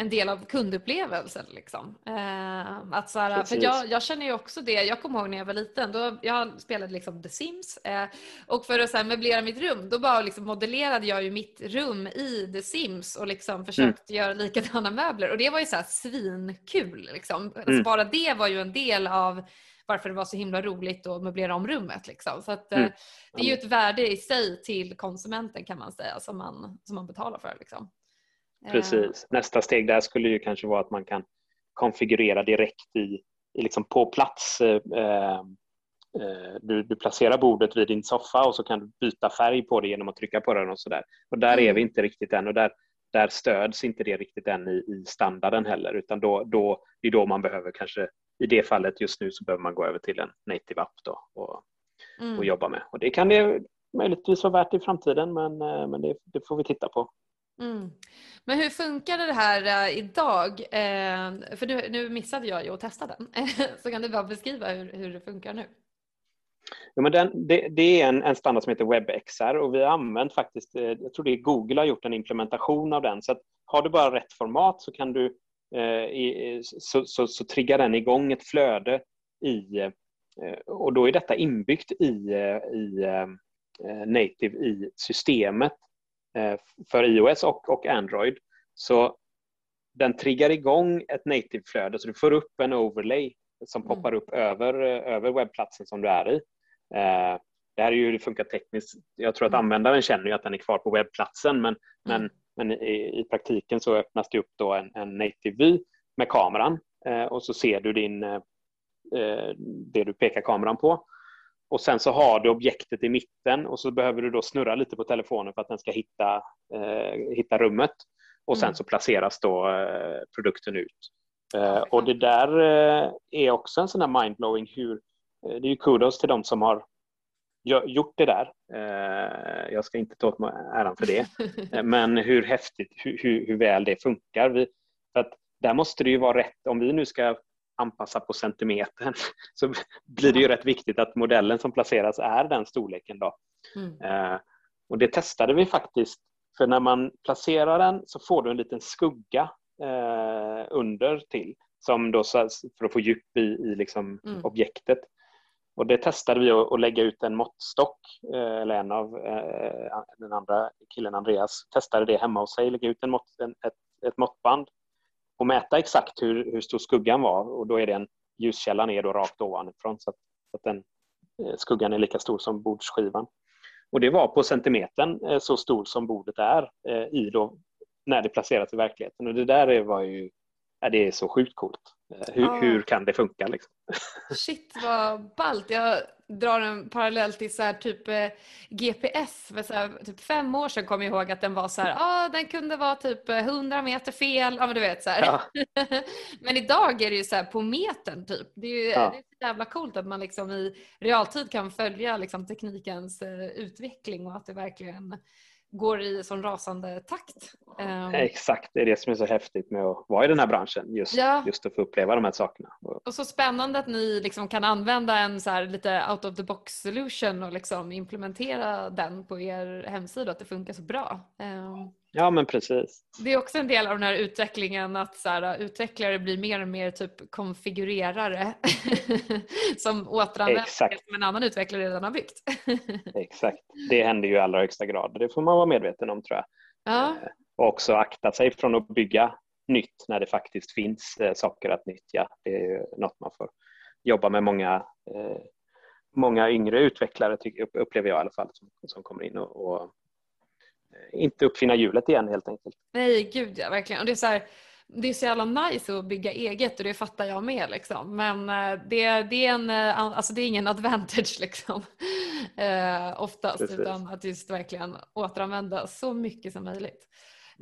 en del av kundupplevelsen. Liksom. Eh, att så här, för jag, jag, känner ju också det, jag kommer ihåg när jag var liten, då, jag spelade liksom The Sims eh, och för att så här, möblera mitt rum då bara liksom modellerade jag ju mitt rum i The Sims och liksom försökte mm. göra likadana möbler och det var ju så här svinkul. Liksom. Mm. Alltså bara det var ju en del av varför det var så himla roligt att möblera om rummet. Liksom. Så att, eh, mm. Det är ju ett värde i sig till konsumenten kan man säga som man, som man betalar för. Liksom. Eh. Precis. Nästa steg där skulle ju kanske vara att man kan konfigurera direkt i, i liksom på plats. Eh, eh, du, du, placerar bordet vid din soffa och så kan du byta färg på det genom att trycka på den och sådär. Och där mm. är vi inte riktigt än och där, där stöds inte det riktigt än i, i standarden heller utan då, då, det är då man behöver kanske i det fallet just nu så behöver man gå över till en native app då och, mm. och jobba med. Och det kan det möjligtvis vara värt i framtiden men, men det, det får vi titta på. Mm. Men hur funkar det här eh, idag? Eh, för nu, nu, missade jag ju att testa den. så kan du bara beskriva hur, hur det funkar nu? Ja, men den, det, det, är en, en, standard som heter WebXR och vi har använt faktiskt, eh, jag tror det är Google har gjort en implementation av den. Så att har du bara rätt format så kan du eh, i, så, så, så, triggar den igång ett flöde i eh, och då är detta inbyggt i, eh, i native i systemet för iOS och, och Android. Så den triggar igång ett native-flöde så du får upp en overlay som mm. poppar upp över, över webbplatsen som du är i. Eh, det här är ju det funkar tekniskt. Jag tror att mm. användaren känner ju att den är kvar på webbplatsen men, mm. men, men i, i, praktiken så öppnas det upp då en, en native-vy med kameran eh, och så ser du din, eh, det du pekar kameran på och sen så har du objektet i mitten och så behöver du då snurra lite på telefonen för att den ska hitta, eh, hitta rummet. Och sen mm. så placeras då eh, produkten ut. Eh, och det där eh, är också en sån här mindblowing hur, eh, det är ju kudos till de som har gjort det där. Eh, jag ska inte ta åt mig äran för det. Men hur häftigt, hur, hur, hur väl det funkar. Vi, för att där måste det ju vara rätt, om vi nu ska anpassa på centimetern så blir det ju rätt viktigt att modellen som placeras är den storleken. Då. Mm. Eh, och det testade vi faktiskt för när man placerar den så får du en liten skugga eh, under till som då för att få djup i, i liksom mm. objektet. Och det testade vi att lägga ut en måttstock, eh, eller en av den andra killen Andreas testade det hemma hos sig, lägga ut en mått, en, ett, ett måttband och mäta exakt hur, hur stor skuggan var och då är det en ljuskälla ner då rakt ovanifrån så att, att den, eh, skuggan är lika stor som bordsskivan. Och det var på centimetern eh, så stor som bordet är eh, i då, när det placeras i verkligheten och det där var ju ja, det är så sjukt coolt. Hur, ah. hur kan det funka? Liksom? Shit vad ballt. Jag drar en parallell till så här, typ eh, GPS. För så här, typ fem år sedan kom jag ihåg att den var så här, ah, den kunde vara typ 100 meter fel. Ja, men du vet så ja. men idag är det ju så här på metern typ. Det är ju ja. det är så jävla coolt att man liksom i realtid kan följa liksom, teknikens uh, utveckling och att det verkligen går i sån rasande takt. Um, Exakt, det är det som är så häftigt med att vara i den här branschen. Just, ja. just att få uppleva de här sakerna. Och så spännande att ni liksom kan använda en så lite out of the box solution och liksom implementera den på er hemsida, att det funkar så bra. Um, Ja men precis. Det är också en del av den här utvecklingen att så här, utvecklare blir mer och mer typ konfigurerare som återanvänder som en annan utvecklare redan har byggt. Exakt, det händer ju i allra högsta grad. Det får man vara medveten om tror jag. Ja. Eh, och också akta sig från att bygga nytt när det faktiskt finns eh, saker att nyttja. Det är något man får jobba med många, eh, många yngre utvecklare upplever jag i alla fall som, som kommer in och, och inte uppfinna hjulet igen helt enkelt. Nej, gud ja, verkligen. Och det är så här, det är så jävla nice att bygga eget och det fattar jag med liksom. Men eh, det, det, är, en, eh, alltså det är ingen advantage liksom. Eh, oftast Precis. utan att just verkligen återanvända så mycket som möjligt.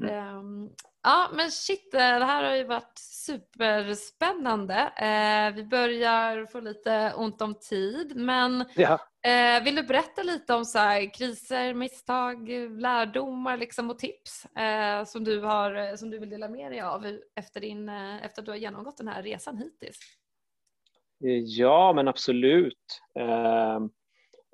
Mm. Um, ja men shit, det här har ju varit superspännande. Uh, vi börjar få lite ont om tid men ja. Eh, vill du berätta lite om så här, kriser, misstag, lärdomar liksom, och tips eh, som, du har, som du vill dela med dig av efter, din, eh, efter att du har genomgått den här resan hittills? Ja, men absolut. Ehm,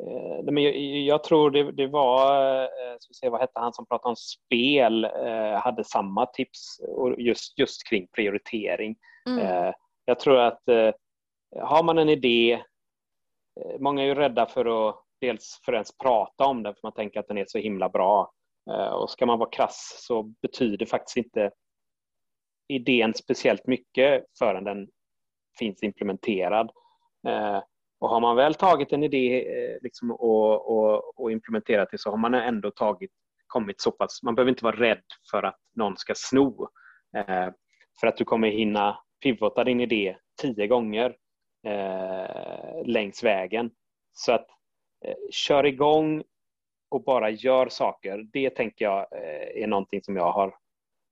Eh, men jag, jag, tror det, det var, eh, ska vi se, vad hette han som pratade om spel, eh, hade samma tips just, just kring prioritering. Mm. Jag tror att har man en idé, Eh, många är ju rädda för att dels för att ens prata om den för man tänker att den är så himla bra. Eh, och ska man vara krass så betyder faktiskt inte idén speciellt mycket förrän den finns implementerad. Eh, och har man väl tagit en idé liksom, och, och, och, implementerat det så har man ändå tagit, kommit så pass, man behöver inte vara rädd för att någon ska sno. För att du kommer hinna pivota din idé tio gånger eh, längs vägen. Så att eh, kör igång och bara gör saker. Det tänker jag eh, är någonting som jag har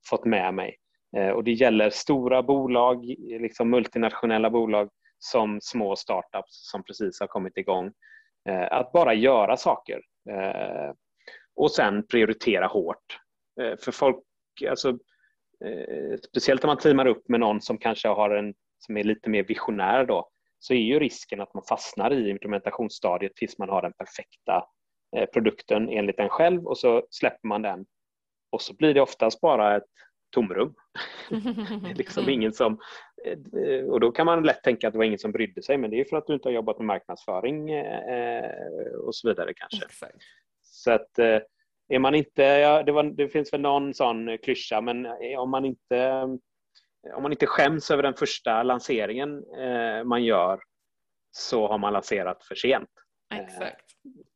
fått med mig. Eh, och det gäller stora bolag, liksom multinationella bolag som små startups som precis har kommit igång. Eh, att bara göra saker eh, och sen prioritera hårt. Eh, för folk, alltså, eh, speciellt om man teamar upp med någon som kanske har en, som är lite mer visionär då, så är ju risken att man fastnar i implementationsstadiet tills man har den perfekta produkten enligt en själv och så släpper man den och så blir det oftast bara ett tomrum. liksom ingen som, eh, och då kan man lätt tänka att det var ingen som brydde sig men det är för att du inte har jobbat med marknadsföring eh, och så vidare kanske. Exakt. Så att eh, är man inte, ja, det, var, det, finns väl någon sån klyscha men om man inte om man inte skäms över den första lanseringen man gör så har man lanserat för sent. Exakt.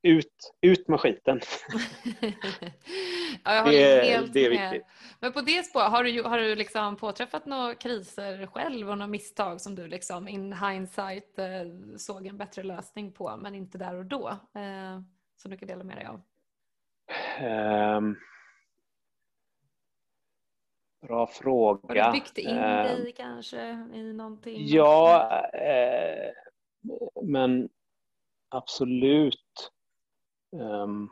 Ut, ut med skiten. ja, det, helt det är viktigt. Men på det spåret, har du, har du liksom påträffat några kriser själv och några misstag som du liksom in hindsight eh, såg en bättre lösning på men inte där och då? Eh, som du kan dela med dig av? Um, bra fråga. Har du byggt in um, dig kanske i någonting? Ja, eh, men absolut. Um,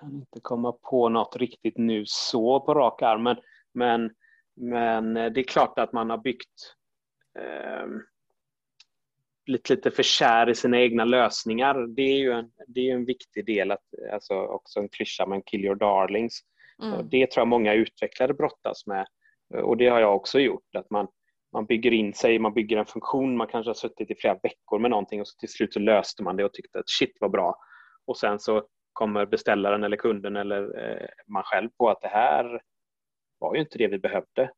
kan inte komma på något riktigt nu så på rak arm, men, men, men det är klart att man har byggt eh, blivit lite för kär i sina egna lösningar. Det är ju en, det är en viktig del, att, alltså också en klyscha, men kill your darlings. Mm. Det tror jag många utvecklare brottas med och det har jag också gjort. Att man, man bygger in sig, man bygger en funktion, man kanske har suttit i flera veckor med någonting och så till slut så löste man det och tyckte att shit vad bra. Och sen så kommer beställaren eller kunden eller eh, man själv på att det här var ju inte det vi behövde.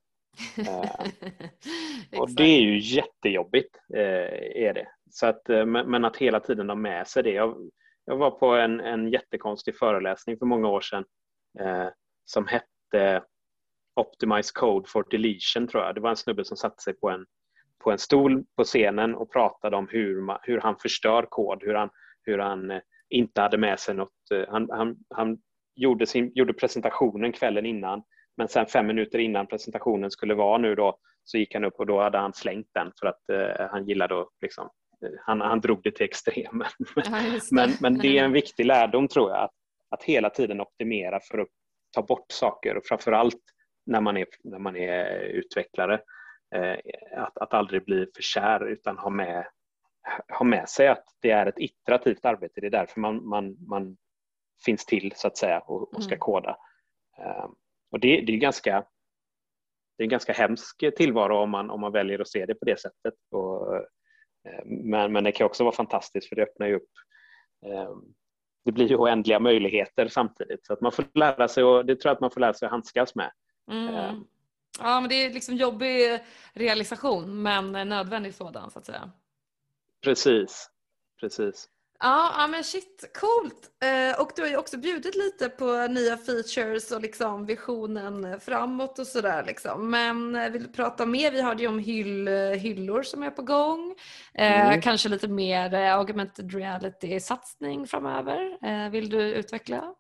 Eh, och det är ju jättejobbigt, eh, är det. Så att, eh, men att hela tiden ha med sig det. Jag, jag var på en, en jättekonstig föreläsning för många år sedan som hette Optimize Code for Deletion tror jag. Det var en snubbe som satte sig på en, på en stol på scenen och pratade om hur, man, hur han förstör kod, hur han, hur han inte hade med sig något. Han, han, han gjorde, sin, gjorde presentationen kvällen innan men sen fem minuter innan presentationen skulle vara nu då så gick han upp och då hade han slängt den för att eh, han gillade att liksom, eh, han, han drog det till extremen. Ja, men, men det är en viktig lärdom tror jag, att, att hela tiden optimera för att ta bort saker och framförallt när man är, när man är utvecklare. Eh, att, att aldrig bli för kär utan ha med, ha med sig att det är ett iterativt arbete. Det är därför man, man, man finns till så att säga och, och ska mm. koda. Eh, och det, det är ganska det är en ganska hemsk tillvaro om man, om man väljer att se det på det sättet. Och, eh, men, men det kan också vara fantastiskt för det öppnar ju upp eh, det blir ju oändliga möjligheter samtidigt. Så att man får lära sig och det tror jag att man får lära sig att handskas med. Mm. Eh. Ja, men det är liksom jobbig realisation men nödvändig sådan så att säga. Precis, precis. Ja, ja men shit, coolt! Eh, och du har ju också bjudit lite på nya features och liksom visionen framåt och sådär. Liksom. Men eh, vill du prata mer? Vi hörde ju om hyll, hyllor som är på gång. Eh, mm. Kanske lite mer eh, augmented reality-satsning framöver. Eh, vill du utveckla?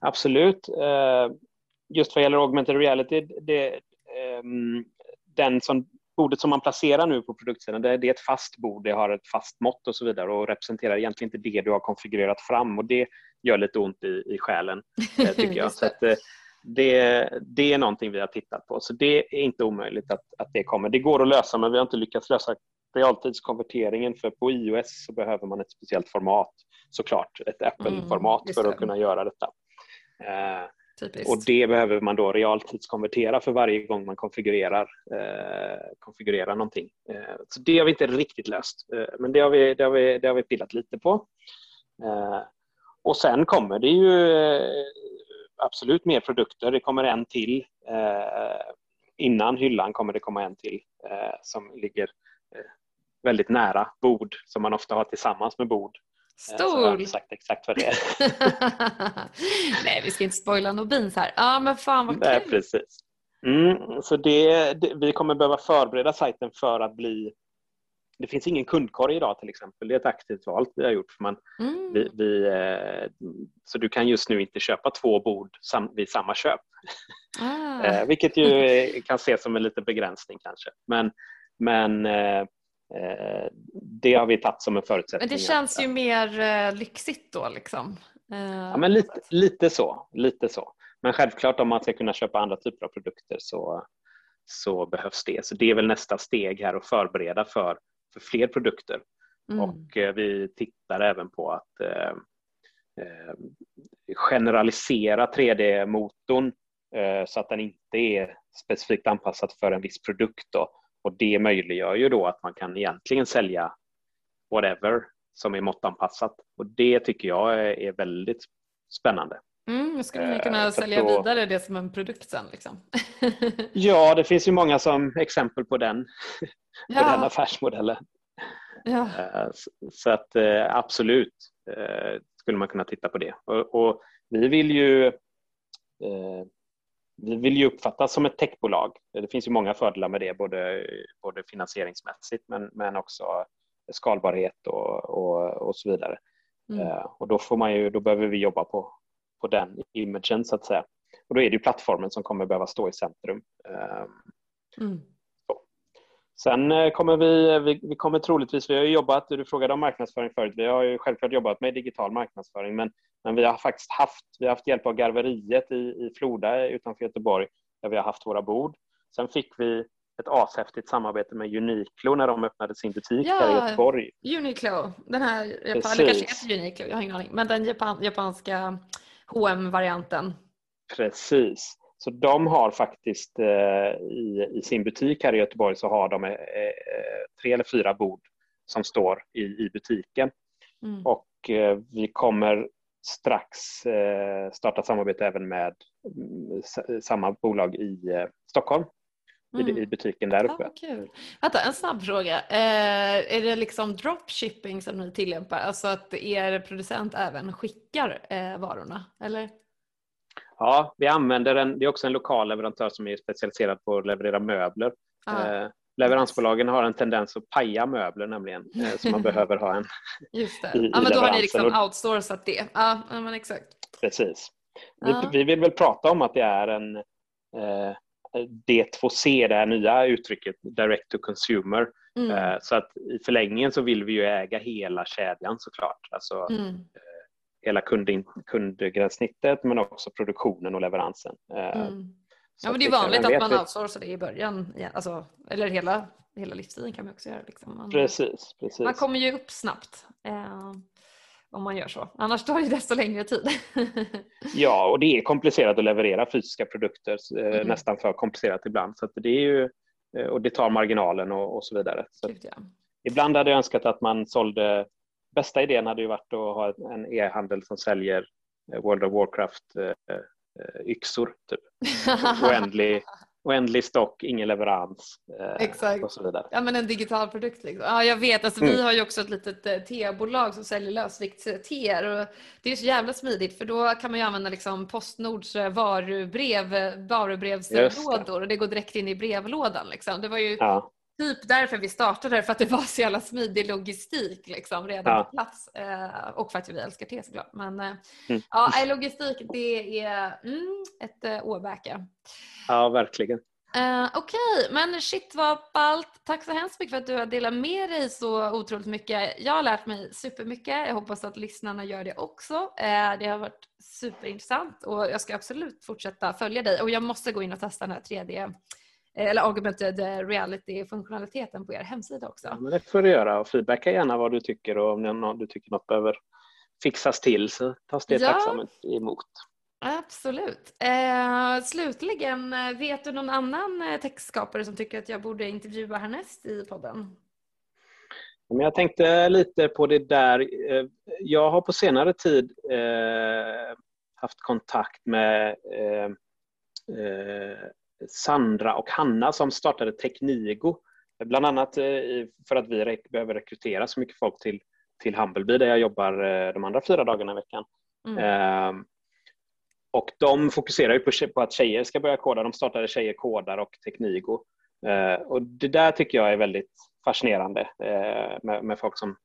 Absolut. Eh, just vad gäller augmented reality, det, ehm, den som bordet som man placerar nu på produktsidan, det, är ett fast bord, det har ett fast mått och så vidare och representerar egentligen inte det du har konfigurerat fram och det gör lite ont i, i själen, eh, tycker jag. Så att, eh, det, det är någonting vi har tittat på, så det är inte omöjligt att, att det kommer. Det går att lösa, men vi har inte lyckats lösa realtidskonverteringen för på iOS så behöver man ett speciellt format såklart, ett Apple-format mm, för att kunna göra detta. Eh, och det behöver man då realtidskonvertera för varje gång man konfigurerar, eh, konfigurerar någonting. Eh, så det har vi inte riktigt löst, eh, men det har, vi, det, har vi, det har vi pillat lite på. Eh, och sen kommer det ju eh, absolut mer produkter. Det kommer en till. Eh, innan hyllan kommer det komma en till som ligger väldigt nära bord som man ofta har tillsammans med bord. Stor! Så jag har inte sagt exakt vad det är. Nej, vi ska inte spoila någon beans här. Ja, men fan vad kul! Nej, precis. Mm, så det, det, vi kommer behöva förbereda sajten för att bli det finns ingen kundkorg idag till exempel. Det är ett aktivt val vi har gjort. För man, mm. vi, vi, eh, så du kan just nu inte köpa två bord sam, vid samma köp. Ah. Eh, vilket ju kan ses som en liten begränsning kanske. Men, men eh, Eh, det har vi tagit som en förutsättning. Men det känns ju mer eh, lyxigt då liksom. Eh, ja, men lite, lite, så, lite så. Men självklart om man ska kunna köpa andra typer av produkter så, så behövs det. Så det är väl nästa steg här att förbereda för, för fler produkter. Mm. Och vi tittar även på att eh, generalisera 3D-motorn eh, så att den inte är specifikt anpassad för en viss produkt. Då och det möjliggör ju då att man kan egentligen sälja whatever som är måttanpassat. Och det tycker jag är väldigt spännande. Mm, skulle ni kunna uh, sälja då... vidare det som en produkt sen? Liksom? ja, det finns ju många som exempel på den, på ja. den affärsmodellen. Ja. Uh, så att uh, absolut skulle man kunna titta på det. Och, och vi vill ju vi vill ju uppfattas som ett techbolag. Det finns ju många fördelar med det, både, både finansieringsmässigt men, men också skalbarhet och, och, och så vidare. Mm. Uh, och då, får man ju, då behöver vi jobba på, på den imagen så att säga. Och då är det ju plattformen som kommer behöva stå i centrum. Uh, mm. Sen eh, kommer vi, vi, vi, kommer troligtvis, vi har jobbat, du frågade om marknadsföring förut, vi har ju självklart jobbat med digital marknadsföring men, men vi har faktiskt haft, vi har haft hjälp av Garveriet i, i Floda utanför Göteborg där vi har haft våra bord. Sen fick vi ett ashäftigt samarbete med Uniqlo när de öppnade sin butik ja, här i Göteborg. Uniqlo, den här, Japan, eller kanske heter Uniqlo, jag har ingen aning, men den japan, japanska hm varianten Precis. Så de har faktiskt eh, i, i, sin butik här i Göteborg så har de eh, eh, tre eller fyra bord som står i, i butiken. Mm. Och vi kommer strax starta samarbete även med mm, samma bolag i Stockholm. Mm. I, butiken där uppe. Ah, kul. Vänta, en snabb fråga. Eh, är det liksom dropshipping som ni tillämpar? Alltså att er producent även skickar eh, varorna? Eller? Ja, vi använder en, det är också en lokal leverantör som är specialiserad på att leverera möbler. Eh, leveransbolagen har en tendens att paja möbler nämligen, eh, så man behöver ha en Just det. I, ja, men då har ni liksom outsourcat det. Ja, men exakt. Precis. Vi, vi, vill väl prata om att det är en eh, D2C, det här nya uttrycket, direct to consumer. Mm. Eh, så att i förlängningen så vill vi ju äga hela kedjan såklart. Alltså, mm. Hela kund, kundgränssnittet men också produktionen och leveransen. Eh, mm. Ja, men det är vanligt att man outsourcar det i början, alltså, eller hela, hela livstiden kan man också göra. Liksom. Man, precis, precis. man kommer ju upp snabbt eh, om man gör så, annars tar det desto längre tid. ja, och det är komplicerat att leverera fysiska produkter, eh, mm. nästan för komplicerat ibland. Så det är ju, eh, och det tar marginalen och, och så vidare. Så Gud, ja. Ibland hade jag önskat att man sålde bästa idén hade ju varit att ha en e-handel som säljer eh, World of Warcraft eh, eh, yxor. Typ. Oändlig, oändlig stock, ingen leverans Exakt. och så vidare. Ja men en digital produkt. Liksom. Ja jag vet, alltså, mm. vi har ju också ett litet tebolag som säljer lösviktsteer det är så jävla smidigt för då kan man ju använda liksom Postnords varubrev, varubrevslådor och det går direkt in i brevlådan. Liksom. Det var ju ja typ därför vi startade, för att det var så jävla smidig logistik liksom, redan ja. på plats. Eh, och för att vi älskar te såklart. Men eh, mm. ja, logistik det är mm, ett eh, åbäke. Ja, verkligen. Uh, Okej, okay. men shit vad ballt. Tack så hemskt mycket för att du har delat med dig så otroligt mycket. Jag har lärt mig supermycket. Jag hoppas att lyssnarna gör det också. Uh, det har varit superintressant och jag ska absolut fortsätta följa dig och jag måste gå in och testa den här 3D eller augmented reality-funktionaliteten på er hemsida också. Ja, men det får du göra och feedbacka gärna vad du tycker och om du tycker något behöver fixas till så tas det ja. tacksamt emot. Absolut. Eh, slutligen, eh, vet du någon annan eh, textskapare som tycker att jag borde intervjua härnäst i podden? jag tänkte lite på det där. Eh, jag har på senare tid eh, haft kontakt med eh, Sandra och Hanna som startade Teknigo. Bland annat för att vi behöver rekrytera så mycket folk till, till Humblebee där jag jobbar de andra fyra dagarna i veckan. Mm. Och de fokuserar ju på, på att tjejer ska börja koda. De startade Tjejer kodar och Teknigo. Eh, och det där tycker jag är väldigt fascinerande eh, med, med, folk som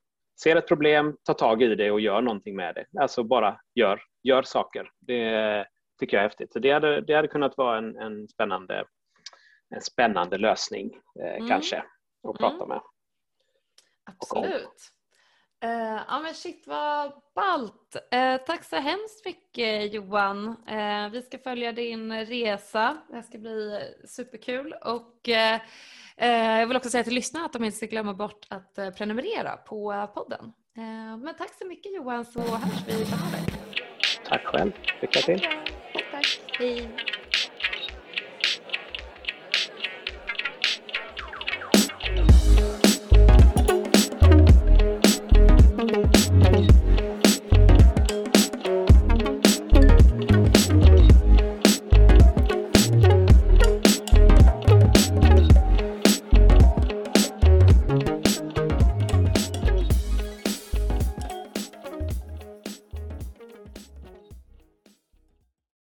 ser ett problem, tar tag i det och gör någonting med det. Alltså bara gör, gör saker. Det tycker jag är häftigt. Så det hade, det hade kunnat vara en, en spännande, en spännande lösning eh, mm. kanske att prata mm. med. Absolut. Uh, ja men shit vad ballt. Uh, tack så hemskt mycket Johan. Uh, vi ska följa din resa. Det ska bli superkul och jag vill också säga till lyssnarna att de inte ska glömma bort att prenumerera på podden. men tack så mycket Johan så hörs vi framöver. Tack själv. Lycka till. 嗯。